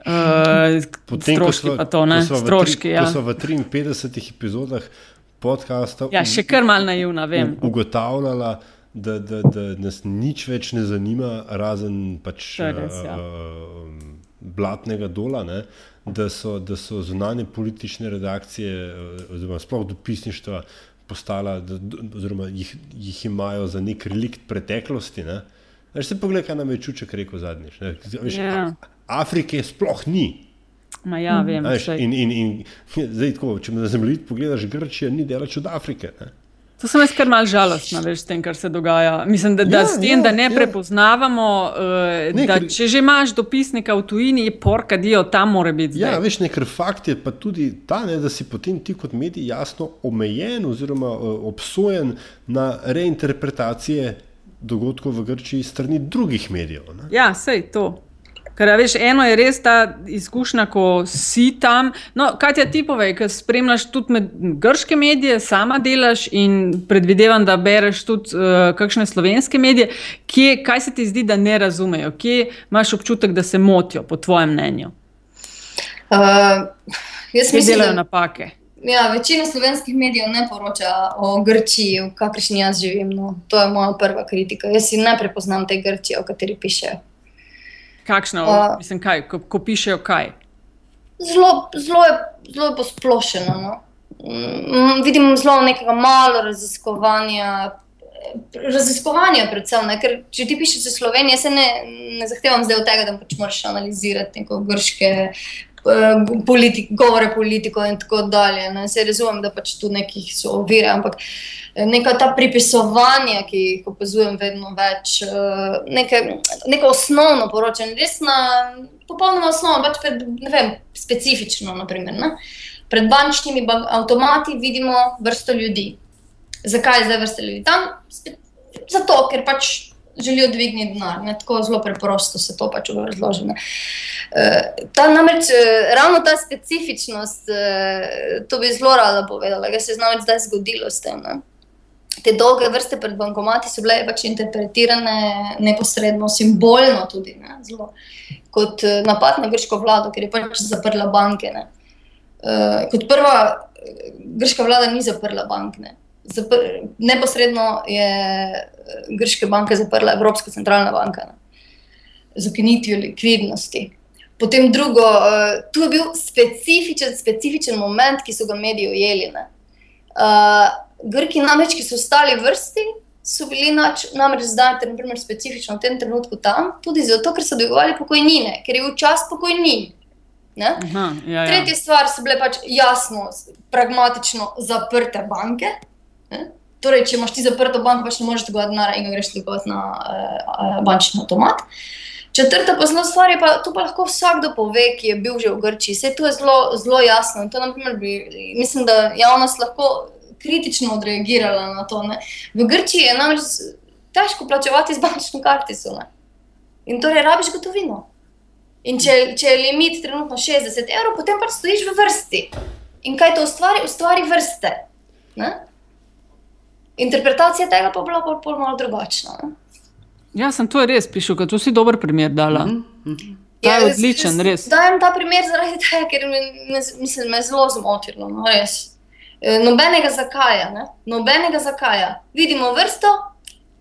Uh, Potem, stroški sva, pa to, ne? Stroški, tri, ja. Ko so v 53 epizodah podcasta ja, še kar mal naivna, vem. Ugotavljala, da, da, da nas nič več ne zanima, razen pač res, ja. uh, blatnega dola. Ne? Da so, da so zunanje politične redakcije, oziroma sploh dopisništva, postala, da, oziroma jih, jih imajo za nek relikt preteklosti. Ne? Veš, se pogled, kaj nam je čuček rekel zadnjič. Veš, Ja. Afrike sploh ni. Ma ja, vem. Veš, in, in, in, *laughs* zdaj, tako, če me na zemljevid pogledaš, Grčija ni delač od Afrike. Ne? To sem jaz kar mal žalostna, veš, s tem, kar se dogaja. Mislim, da, da Ja, s tem, ja, da ne ja. prepoznavamo, uh, Ne, da ker- če že imaš dopisnika v tujini, je porka dio, tam mora biti. Ja, veš, ne, ker fakt je pa tudi ta, ne, da si potem ti kot medij jasno omejen oziroma uh, obsojen na reinterpretacije dogodkov v Grčiji strani drugih medijev. Ne? Ja, sej to. Ker, veš, eno je res ta izkušnja, ko si tam. No, kaj ti ti povej, ker spremljaš tudi med grške medije, sama delaš in predvidevam, da bereš tudi uh, kakšne slovenske medije. Kje, kaj se ti zdi, da ne razumejo? Kje imaš občutek, da se motijo, po tvojem mnenju? Uh, jaz mislim, delajo da napake? ja, večina slovenskih medijev ne poroča o Grčiji, v kakršni jaz živim. No. To je moja prva kritika. Jaz si ne prepoznam te Grčije, o kateri pišejo. Kakšno, A- mislim, kaj, ko, ko pišejo kaj? Zelo, zelo je, zelo je posplošeno. No. Mm, vidim zelo nekega malo raziskovanja. Raziskovanje, predvsem, ne? ker če ti pišeš za Slovenijo, se ne, ne zahtevam zdaj od tega, da pač moraš analizirati neko grške politik, govore politikov in tako dalje. Ne? Se razumem, da pač tu nekih so ovire, ampak eh, neka ta pripisovanja, ki jih opazujem vedno več, eh, neke, neko osnovno poročanje, res na popolnoma osnovno, pač pred, ne vem, specifično. Naprimer, ne? Pred bančnimi bank avtomati vidimo vrsto ljudi. Zakaj je zdaj vrsta ljudi tam? Zato, ker pač želijo dvigniti denar. Ne? Tako zelo preprosto se to pač razloži. ne. Eh, Ta namreč eh, ravno ta specifičnost, eh, to bi zelo rada povedala, kaj se je namreč zdaj zgodilo s tem. Ne? Te dolge vrste pred bankomati so bile pač interpretirane neposredno, simbolno tudi, ne? zelo kot napad na grško vlado, ker je pač zaprla banke. Ne? Uh, kot prva, grška vlada ni zaprla bank. Ne? Zapr neposredno je grške banke zaprla Evropska centralna banka ne? z ukinitvijo likvidnosti. Potem drugo, uh, tu je bil specifičen, specifičen moment, ki so ga mediji ujeli. ne. Uh, Grki, namreč, ki so ostali v vrsti, so bili nač, namreč zdaj, naprimer, specifično v tem trenutku tam, tudi zato, ker so dvigovali pokojnine, ker je bil čas pokojnin. Aha, ja, ja. Tretja stvar so bile pač jasno, pragmatično zaprte banke. Ne? Torej, če imaš ti zaprto banko, pač ne moreš dvigovati denarja in ga greš dvigovati na uh, bančni avtomat. Četrta zelo stvar je pa, to pa lahko vsakdo pove, ki je bil že v Grčiji. Vse to je zelo, zelo jasno. In to, naprimer, bi, mislim, da javnost lahko kritično odreagirala na to. Ne? V Grčiji je namreč težko plačevati z bančno kartico. Ne? In torej rabiš gotovino. In če, če je limit trenutno 60 evrov, potem pač stojiš v vrsti. In kaj to ustvari? Ustvari vrste. Ne? Interpretacija tega pa je bila pol malo drugačna. Ne? ja, sem to res pišel, to si dober primer dala. Ta je Ja, odličen, jaz res. Dajem ta primer zaradi *laughs* tega, ker me, me, mislim, me zelo zmotilo. No, res. E, Nobenega zakaja, ne? nobenega zakaja. Vidimo vrsto,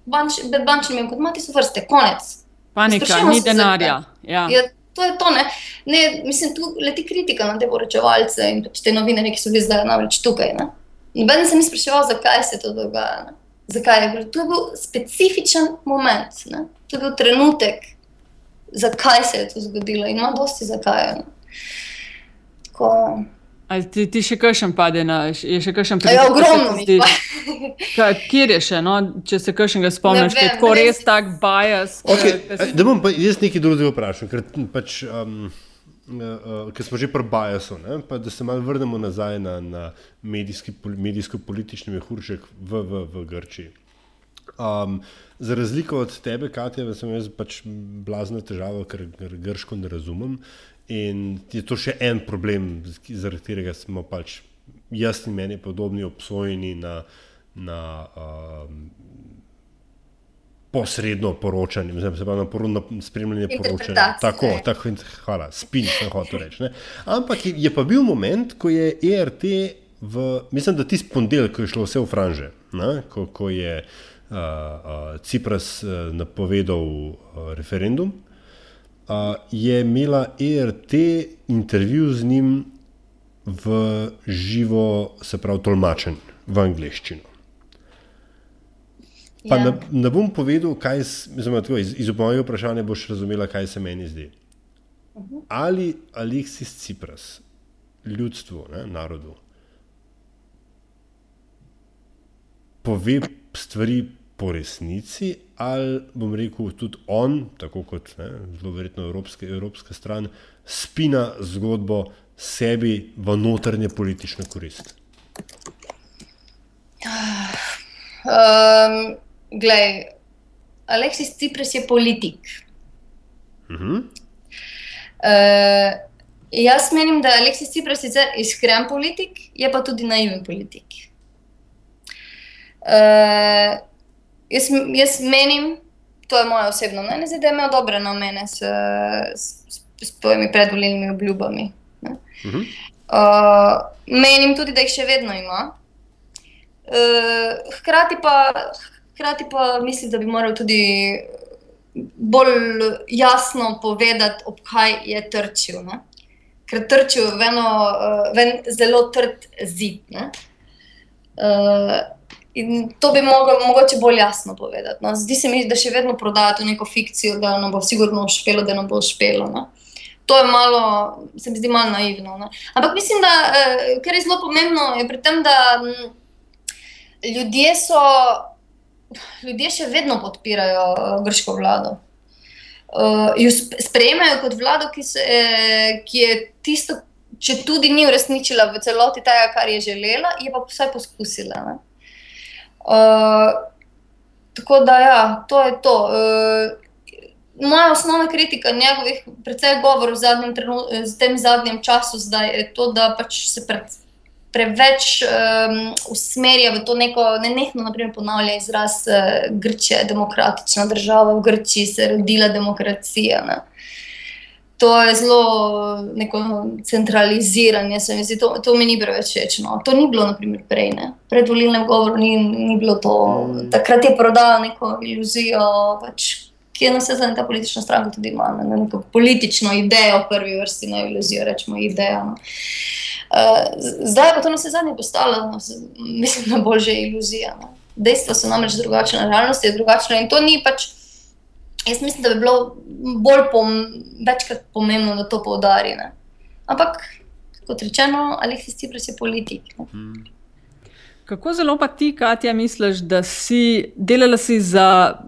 banč, med bančnimi avtomati so vrste, konec. Panika, Sprašujemo ni denarja. Ja. Ja, to je to. Ne? Ne, mislim, tu leti kritika na te poročevalce in pač te novinarje, ki so bili zdaj namreč tukaj. Ne? Noben se ni spraševal, zakaj se to dogaja. Ne? Zakaj je bil? To je bil specifičen moment, ne? to je bil trenutek, zakaj se je to zgodilo in ima dosti zakaj. Tako, Ali ti, ti še kakšen pade na, je še kakšen ja, ogromno zdi? je. Kaj, kjer je še, no? če se kakšnega spomniš, je tako res- res tak bias. Okay, ke- ke- da bom pa jaz nekaj drugega vprašal, ker pač, um, uh, uh, ker smo že pri Bajasu, da se malo vrnemo nazaj na, na medijsko-politični mehurček v, v, v Grčiji. Um, za razliko od tebe, Katja, sem jaz pač blazna težava, ker, ker grško ne razumem. In je to še en problem, zaradi katerega smo pač jaz in meni podobni obsojeni na, na um, posredno poročanje, oziroma se pravi na, por, na spremljanje poročanja. Tako, tako, hvala, spin, sem hotel reči. Ne. Ampak je, je pa bil moment, ko je ERT, v, mislim, da tisti ponedeljek, ko je šlo vse v franže, ne, ko, ko je uh, uh, Cipras uh, napovedal uh, referendum, uh, je imela ERT intervju z njim v živo, se pravi, tolmačen v angleščino. Pa ja. ne, ne bom povedal, kaj mislim, tako, iz, iz mojega vprašanja boš razumela, kaj se meni zdi. Uh -huh. Ali Aleksis Cipras, ljudstvu, ne, narodu, pove stvari po resnici, ali bom rekel, tudi on, tako kot ne, zelo verjetno evropske, evropska stran, spina zgodbo sebi v notranje politične koristi. Um, Glej, Aleksis Cipras je politik. Uh -huh. uh, jaz menim, da je Aleksis Cipras sicer iskren politik, je pa tudi naiven politik. Uh, jaz, jaz menim, to je moje osebno mnenje, da je imel dobre namene s, s, s svojimi predvoljenimi obljubami. Uh -huh. uh, menim tudi, da jih še vedno ima. Uh, hkrati pa. Hkrati pa mislim, da bi moral tudi bolj jasno povedati, ob kaj je trčil. Ne? Ker trčil v eno uh, zelo trd zid. Uh, in to bi mogel mogoče bolj jasno povedati. No? Zdi se mi, da še vedno prodajajo neko fikcijo, da nam bo sigurno uspelo, da nam bo uspelo. Ne? To je malo, se mi zdi malo naivno. Ne? Ampak mislim, da kar je zelo pomembno, je pri tem, da m, ljudje so ljudje še vedno podpirajo uh, grško vlado. Uh, jo sprejemajo kot vlado, ki, se, eh, ki je tisto, če tudi ni uresničila v celoti tega, kar je želela, je pa vsaj poskusila. Uh, tako da, ja, to je to. Uh, moja osnovna kritika njegovih, predvsem govorov v, v tem zadnjem času, zdaj, je to, da pač se predstavlja preveč um, usmerja v to neko, ne nekno, naprimer, ponavlja izraz uh, Grčija, demokratična država, v Grčiji se je rodila demokracija. Ne. To je zelo neko centraliziranje, se mi zdi, to, to mi ni preveč večno. To ni bilo, naprimer, prej. Ne. Pred volilnem govoru ni, ni bilo to. Mm. Takrat je prodal neko iluzijo, pač, ki je na vse zadnje ta politična stranka tudi ima, ne, neko politično idejo, v prvi vrsti, ne iluzijo, rečemo idejo. No. Uh, zdaj pa to na vse zadnje postalo, no, mislim, da bolj že iluzija. No. Dejstva so namreč drugačna, realnost je drugačna in to ni pač. Jaz mislim, da bi bilo bolj pom večkrat pomembno, da to poudari. Ne. Ampak, kot rečeno, Aleksis Cipras je politik. Hmm. Kako zelo pa ti, Katja, misliš, da si delala si za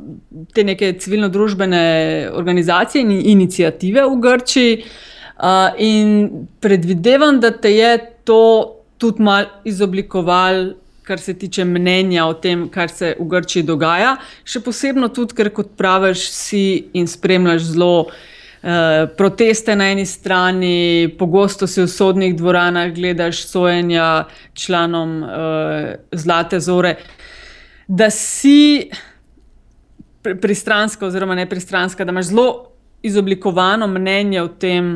te neke civilno-družbene organizacije in inicijative v Grčiji? Uh, Uh, in predvidevam, da te je to tudi malo izoblikovalo, kar se tiče mnenja o tem, kar se v Grčiji dogaja. Še posebej tudi, ker kot praviš, si in spremljaš zelo uh, proteste na eni strani, pogosto si v sodnih dvoranah gledaš sojenja članom uh, Zlate Zore. Da si pristranska, oziroma ne pristranska, da imaš zelo izoblikovano mnenje o tem,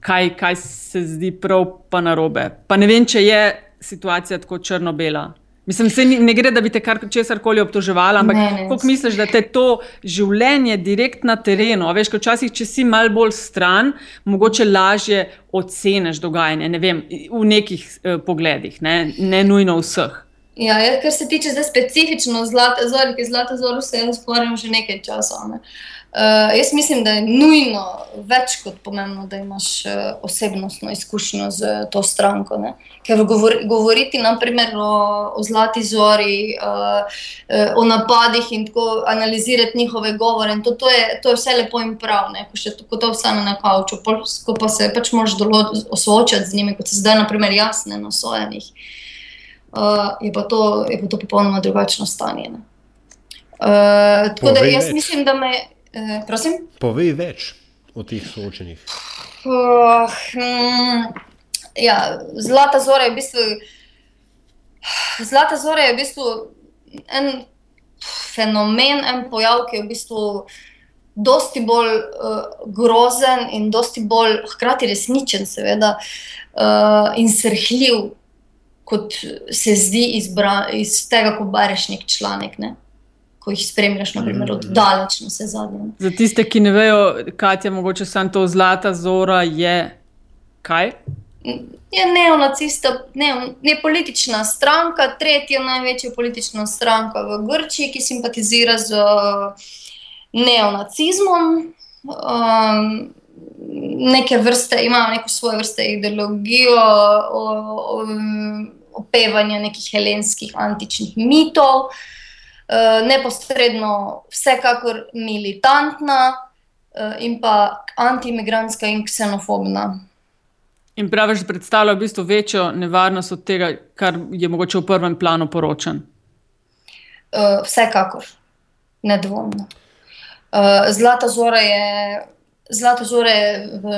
kaj, kaj se zdi prav, pa narobe. Pa ne vem, če je situacija tako črno-bela. Mislim, se ni, ne gre, da bi te kar česar koli obtoževala, ampak kako misliš, da te to življenje direkt na terenu, veš, kot včasih, če si mal bolj stran, mogoče lažje oceniš dogajanje, ne vem, v nekih eh, pogledih, ne, ne nujno vseh. Ja, ja, kar se tiče zdaj specifično zlate zore, ki zlate zore se jaz ukvarjam že nekaj časa. Ne. Uh, Uh, jaz mislim, da je nujno več kot pomembno, da imaš uh, osebnostno izkušnjo z uh, to stranko. Ne? Ker govor, govoriti naprimer, o, o Zlati Zori, uh, uh, o napadih in tako analizirati njihove govore, to, to, je, to je vse lepo in prav, ne? ko, še, ko to vstane na kauču, ko pa se pač moraš soočati z njimi, kot se zdaj, naprimer, jasne na sojenih. Uh, je, pa to, je pa to popolnoma drugačno stanje. Uh, tako da jaz mislim, da me. Uh, Povej več o teh soočenjih. Uh, um, ja, Zlata Zora je v bistvu. Zlata Zora je v bistvu en fenomen, en pojav, ki je v bistvu dosti bolj uh, grozen in dosti bolj hkrati resničen, seveda, uh, in srhljiv, kot se zdi izbra, iz tega, ko bereš nek članek. Ne? Ko jih spremljaš, naprimer, od mhm. daleč na vse zadnje. Za tiste, ki ne vejo, kaj je mogoče samo to zlata zora, je kaj? je neonacista, ne, ne politična stranka, tretja največja politična stranka v Grčiji, ki simpatizira z neonacizmom. Um, neke vrste, imajo neko svoje vrste ideologijo, opevanje nekih helenskih antičnih mitov, uh, neposredno, vsekakor militantna uh, in pa antiimigrantska in ksenofobna. In praviš, da predstavlja v bistvu večjo nevarnost od tega, kar je mogoče v prvem planu poročen. Uh, vsekakor, nedvomno. Uh, Zlata Zora je, Zlata Zora je v,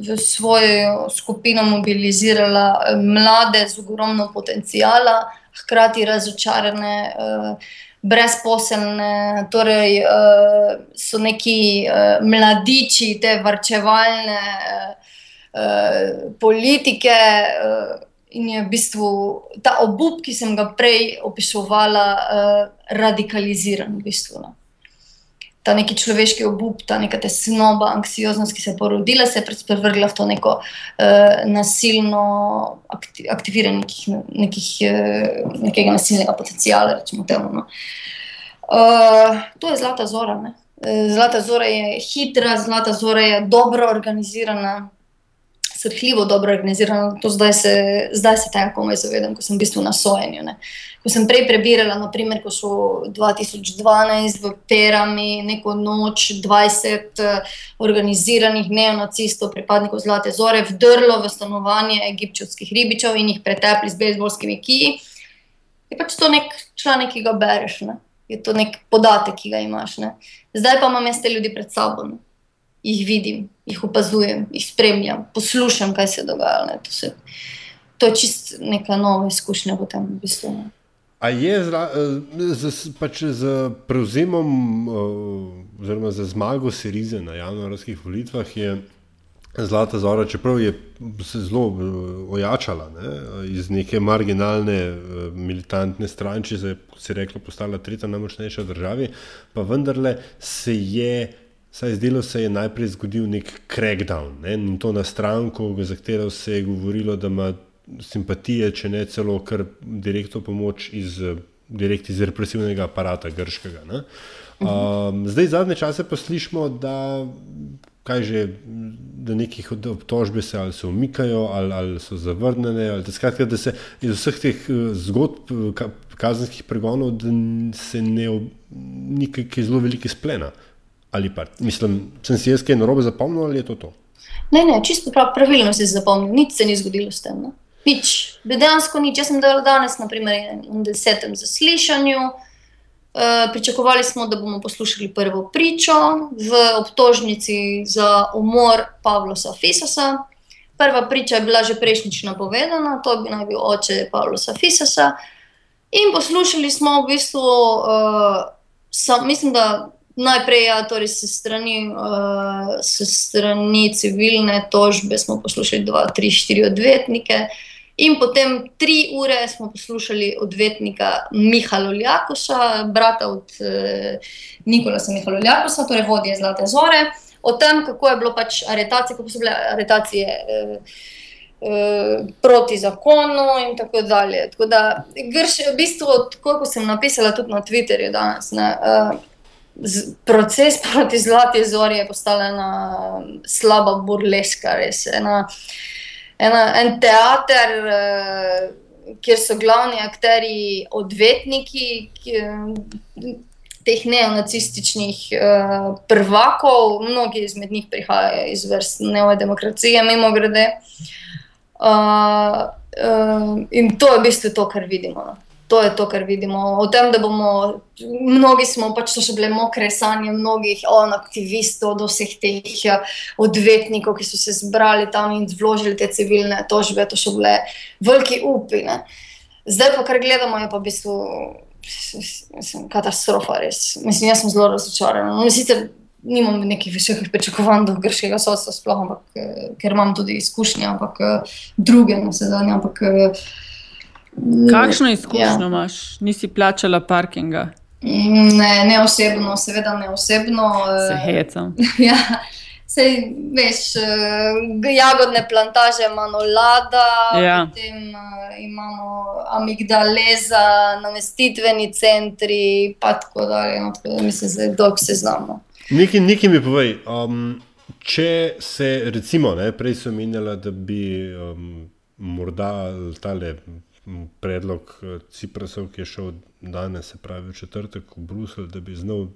v svojo skupino mobilizirala eh, mlade z ogromno potencijala, hkrati razočarane, uh, brezposelne, torej uh, so neki uh, mladiči, te varčevalne. Uh, Eh, politike. Uh, in je v bistvu ta obup, ki sem ga prej opisovala, uh, radikaliziran. V bistvu, no. Ta neki človeški obup, ta neka tesnoba, anksioznost, ki se je porodila, se je prevrgla v to neko uh, nasilno akti aktiviranje nekih, nekih, uh, nekega nasilnega potencijala. Temu, no. uh, to je zlata zora. Ne? Zlata zora je hitra, zlata zora je dobro organizirana srhljivo dobro organizirano. Zdaj se, zdaj se tega komaj zavedam, ko sem v bistvu na sojenju. Ne. Ko sem prej prebirala, naprimer, ko so 2012 v Perami neko noč 20 uh, organiziranih neonacistov, pripadnikov Zlate Zore, vdrlo v stanovanje egipčovskih ribičev in jih pretepli z bejzbolskimi kiji. Je pač to nek članek, ki ga bereš, ne. je to nek podatek, ki ga imaš. Ne. Zdaj pa imam jaz te ljudi pred sabo. Ne jih vidim, jih opazujem, jih spremljam, poslušam, kaj se dogaja. To, se, to je čist neka nova izkušnja v tem bistvu. Ne. A je eh, z, pač z prevzemom, eh, oziroma z zmago Sirize na januarskih volitvah, je Zlata Zora, čeprav je se zelo eh, ojačala ne, iz neke marginalne, militantne stranče, se je, kot se je reklo, postala tretja najmočnejša v državi, pa vendarle se je. Saj zdelo se je najprej zgodil nek crackdown ne? in to na stranko, za katero se je govorilo, da ima simpatije, če ne celo kar direktno pomoč iz, direkt iz represivnega aparata grškega. Um, zdaj, zadnje čase pa slišimo, da, že, da nekih obtožbe se ali se umikajo, ali, ali so zavrnjene. Ali, da, skratka, da se iz vseh teh eh, zgodb kazenskih pregonov se ne nekaj zelo velike splena. Ali pa, mislim, sem si jaz kaj narobe zapomnil ali je to to? Ne, ne, čisto prav, pravilno si zapomnil, nič se ni zgodilo s tem. No. Nič, dejansko nič. Jaz sem delal danes, naprimer, na desetem zaslišanju. Uh, pričakovali smo, da bomo poslušali prvo pričo v obtožnici za umor Pavla Fisosa. Prva priča je bila že prejšnjič napovedana, to bi naj bil oče Pavla Fisosa. In poslušali smo v bistvu, uh, sam, mislim, da Najprej, ja, torej se strani, uh, se strani civilne tožbe smo poslušali dva, tri, štiri odvetnike, in potem tri ure smo poslušali odvetnika Mihala Ljakoša, brata od uh, Nikolasa Mihala Ljakoša, torej vodje Zlate Zore, o tem, kako je bilo pač aretacije, kako so bile aretacije. Uh, Proti zakonu, in tako dalje. Tako da, grš, v bistvu, kot sem napisala tudi na Twitterju danes, ne, uh, proces *laughs* proti zlati zori je postala ena slaba burleska, res ena, ena, en teater, uh, kjer so glavni akteri odvetniki. Ki, Teh neonacističnih uh, prvakov, mnogi izmed njih prihajajo iz vrst neodemokracije, mimo grede. Uh, uh, in to je v bistvu to, kar vidimo. No. To je to, kar vidimo. O tem, da bomo, mnogi smo pač to še bile mokre sanje, mnogih on, aktivistov, do vseh teh ja, odvetnikov, ki so se zbrali tam in vložili te civilne tožbe, to so bile veliki upi. Ne. Zdaj pa, kar gledamo, je pa v bistvu mislim, katastrofa, res. Mislim, jaz sem zelo razočaran. No, sicer nimam nekih visokih pričakovanj do grškega sodstva, sploh, ampak, eh, ker imam tudi izkušnje, ampak eh, druge, no, se zadnje. Kakšno izkušnjo ja. imaš? Nisi plačala parkinga? Ne, ne osebno, seveda ne osebno. Se eh, hecam. *laughs* ja, sej, veš, eh, jagodne plantaže imamo lada, ja. potem uh, imamo amigdaleza, namestitveni centri, pa tako dalje. No, tako da mislim, da je dolg seznam. Nekaj, nekaj mi povej. Um, če se, recimo, ne, prej so menjala, da bi um, morda tale predlog eh, Ciprasov, ki je šel danes, se pravi v četrtek v Bruselj, da bi znal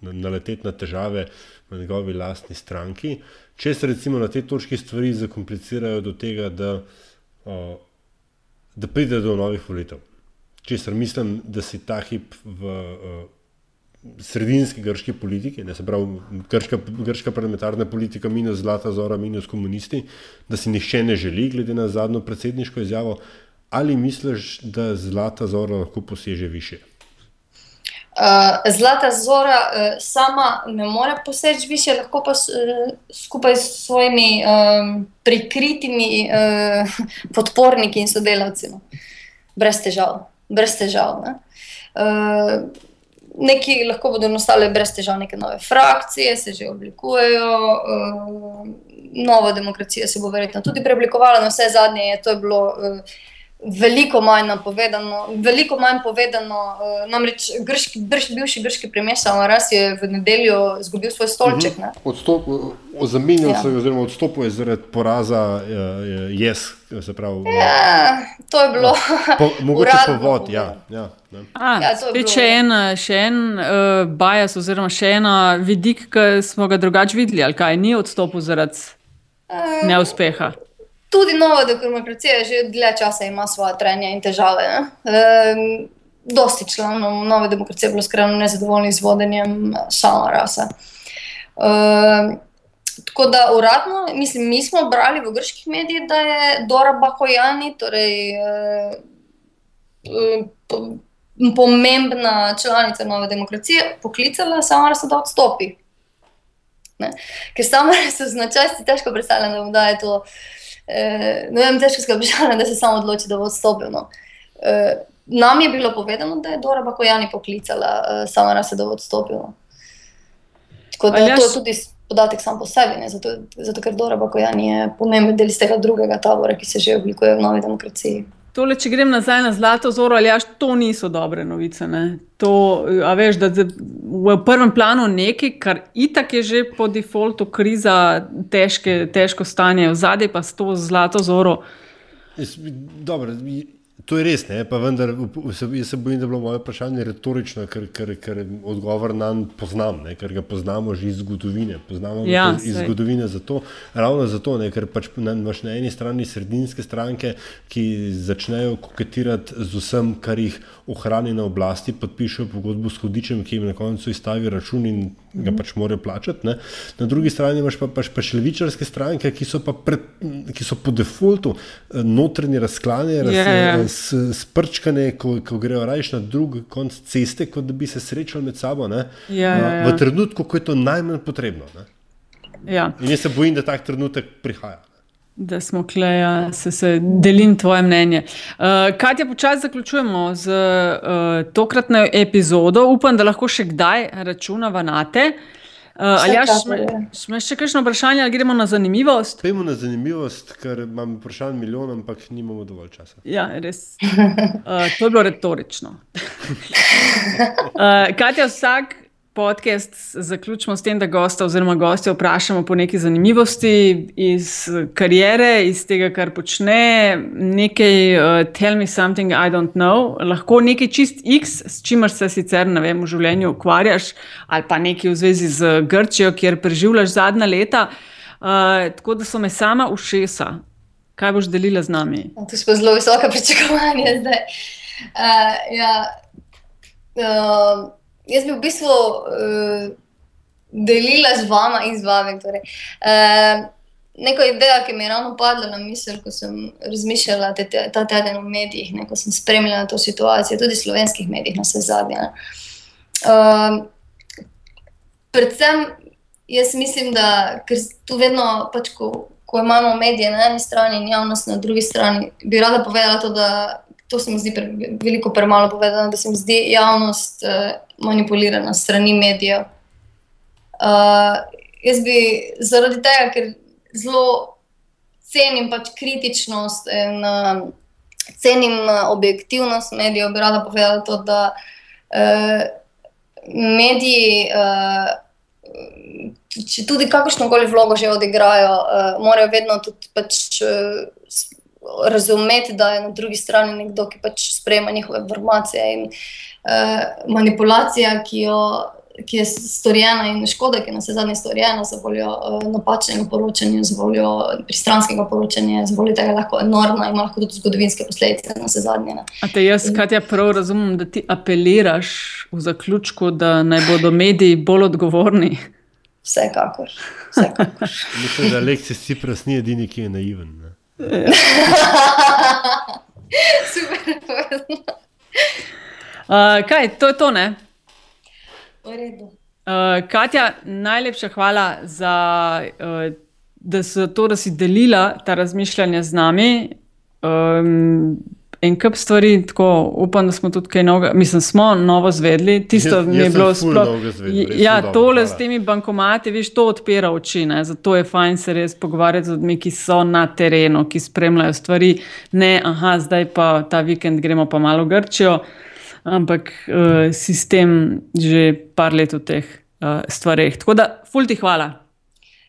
naleteti na težave v njegovi lastni stranki. Če se recimo na tej točki stvari zakomplicirajo do tega, da, o, da pride do novih volitev. Česar mislim, da si ta hip v o, sredinski grški politiki, ne se pravi grška, grška parlamentarna politika, minus Zlata Zora, minus komunisti, da si nihče ne želi, glede na zadnjo predsedniško izjavo, Ali misliš, da Zlata Zora lahko poseže više? Uh, Zlata Zora uh, sama ne more poseči više, lahko pa uh, skupaj s svojimi um, prikritimi uh, *laughs* podporniki in sodelavci. No. Brez težav. Brez težav ne. uh, neki lahko bodo nastale brez težav, neke nove frakcije se že oblikujejo. Uh, nova demokracija se bo verjetno tudi preoblikovala, na vse zadnje je to je bilo. Uh, veliko manj napovedano. Veliko manj povedano, uh, namreč grški, brš, bivši grški premijer Samaras je v nedeljo izgubil svoj stolček. Uh -huh. Zamenjal ja. se je, oziroma odstopil je zaradi poraza uh, Yes. Ja, to je bilo. Po, *laughs* mogoče povod. Ja, ja, A, ja, spet še en, še en uh, bias, oziroma še en vidik, ki smo ga drugače videli, ali kaj ni odstopil zaradi uh, neuspeha tudi nova demokracija že dlje časa ima svoje trenje in težave. Um, dosti članov nove demokracije je bilo skrajno nezadovoljnih z vodenjem sama rasa. Um, tako da uradno, mislim, mi smo brali v grških medijih, da je Dora Bahojani, torej um, pomembna članica nove demokracije, poklicala sama rasa, da odstopi. Ne? Ker sama rasa značaj si težko predstavljati, da je to. Eh, ne vem, težko obžalujem, *laughs* da se samo odloči, da bo odstopil. No. Eh, nam je bilo povedano, da je Dora Bakojani poklicala eh, sama nas, da bo odstopil. No. Tako da Aljaš... to je tudi podatek sam po sebi, ne, zato, zato ker Dora Bakojani je pomemben del iz tega drugega tabora, ki se že oblikuje v novi demokraciji. Tole, če grem nazaj na zlato zoro, ali jaš, to niso dobre novice. To, veš, da v prvem planu nekaj, kar itak je že po defaultu kriza, težke, težko stanje, v zadnji pa s to zlato zoro. Dobro, To je res, ne? pa vendar jaz se bojim, da je bilo moje vprašanje retorično, ker, ker, ker odgovor na njega poznam, ne? ker ga poznamo že iz zgodovine. Poznamo ga ja, iz zgodovine zato, ravno zato, ne? ker pač imaš na eni strani sredinske stranke, ki začnejo koketirati z vsem, kar jih ohrani na oblasti, podpišejo pogodbo s hodičem, ki jim na koncu izstavi račun in ga pač morajo plačati. Ne? Na drugi strani imaš pa, pač, pač levičarske stranke, ki so, pred, ki so po defaultu eh, notranje razklane, yeah. Ja, ja. sprčkane, ko, ko grejo rajš na drug konc ceste, kot da bi se srečali med sabo. Yeah, ja, ja, ja. V trenutku, ko je to najmanj potrebno. Ja. In jaz se bojim, da tak trenutek prihaja. Da smo kleja, se, se delim tvoje mnenje. Uh, Katja, počasi zaključujemo z uh, tokratno epizodo. Upam, da lahko še kdaj računava na te. Uh, ali imaš še kakšno vprašanje, ali gremo na zanimivost? Pejmo na zanimivost, ker imam vprašanj milijon, ampak nimamo dovolj časa. Ja, res. *laughs* Uh, to je bilo retorično. *laughs* uh, Katja, vsak podcast zaključimo s tem, da gosta oziroma gostje vprašamo po neki zanimivosti iz karijere, iz tega, kar počne, nekaj uh, tell me something I don't know, lahko nekaj čist X, s čimer se sicer vem, v življenju ukvarjaš, ali pa nekaj v zvezi z Grčijo, kjer preživljaš zadnja leta. Uh, tako da so me sama ušesa. Kaj boš delila z nami? To je zelo visoka pričakovanja zdaj. Uh, ja. uh, jaz bi v bistvu uh, delila z vama in z vami. Torej. Uh, Neko idejo, ki mi je ravno padla na misel, ko sem razmišljala te, te, ta teden v medijih, ne, ko sem spremljala to situacijo, tudi slovenskih medijih, na vse zadnje. Uh, predvsem jaz mislim, da ker tu vedno, pač, ko, ko imamo medije na eni strani in javnost na drugi strani, bi rada povedala to, da to se mi zdi pre, veliko premalo povedano, da se mi zdi javnost uh, manipulirana strani medijev. Uh, jaz bi zaradi tega, ker zelo cenim pač kritičnost in uh, cenim objektivnost medijev. Bi rada povedala to, da uh, mediji, uh, če tudi kakršno koli vlogo že odigrajo, uh, morajo vedno tudi pač. Uh, Razumeti, da je na drugi strani nekdo, ki pač sprejema njihove informacije in uh, manipulacija, ki jo ki je storjena in škoda, ki je na vse zadnje storjena za voljo uh, napačnega poročanja, za voljo pristranskega poročanja, za voljo tega lahko enormna in ima lahko tudi zgodovinske posledice na vse zadnje. A te jaz, Katja, prav razumem, da ti apeliraš v zaključku, da naj bodo mediji bolj odgovorni? Vsekakor. Vsekakor. Mislim, da Aleksis Cipras ni edini, ki je naiven. *laughs* Super, povedano. *laughs* Uh, kaj, to je to, ne? V redu. Uh, Katja, najlepša hvala za uh, da to, da si delila ta razmišljanja z nami. Um, En kup stvari, tako upam, da smo tudi kaj novega, mislim, smo novo zvedli. Tisto Jaz- mi jaz je sem bilo sploh. res Ja, dobro, tole s hvala. temi bankomati, veš, to odpira oči. Ne? Zato je fajn se res pogovarjati z ljudmi, ki so na terenu, ki spremljajo stvari. Ne, aha, zdaj pa ta vikend gremo pa malo v Grčijo, ampak uh, sistem že par let v teh uh, stvareh. Tako da, ful ti hvala.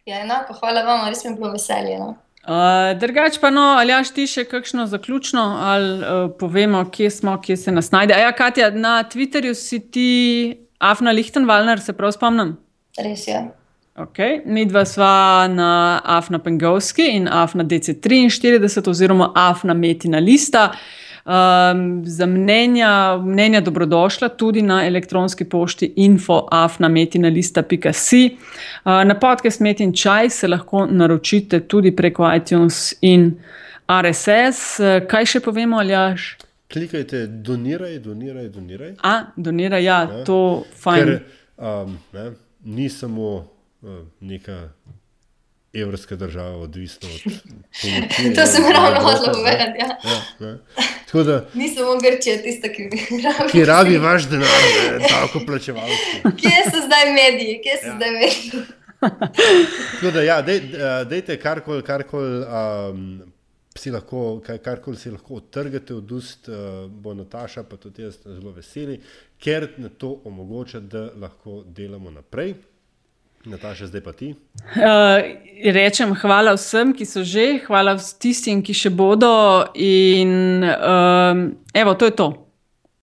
Ja, enako, hvala vam, res mi je bilo veselje. No? Uh, drugač pa, no, ali jaš ti še kakšno zaključno, ali uh, povemo, kje smo, kje se nas najde. Ja, Katja, na Twitterju si ti Afna Lichtenwalner, se prav spomnim. Res je. Okay. Mi dva sva na Afna Pengovski in Afna DC43 oziroma Afna Metina lista. Um, za mnenja, mnenja dobrodošla tudi na elektronski pošti info.afnametinalista.si. Uh, na podcast Metin Čaj se lahko naročite tudi preko iTunes in RSS. Uh, kaj še povemo, Aljaš? Klikajte, doniraj, doniraj, doniraj. A, donira, ja, Ja. to fajn. Ker um, ne, ni samo uh, neka evropska država odvisna od *laughs* pomoči. To sem ravno ne. povedati. Ja. Ja, ne. Tako da, Ni samo Grčija tista, ki bi *laughs* rabila. ki rabi vaš denar, tako plačevalski. *laughs* Kje so zdaj mediji? Kje so Ja. zdaj mediji? Tako da, ja, dej, eh, dejte karkoli, karkoli. Um, Si lahko, karkoli si lahko odtrgate od ust, uh, bo Nataša, pa tudi jaz, zelo veseli, ker to omogoča, da lahko delamo naprej. Nataša, zdaj pa ti. Uh, rečem hvala vsem, ki so že, hvala tistim, ki še bodo. In um, evo, to je to.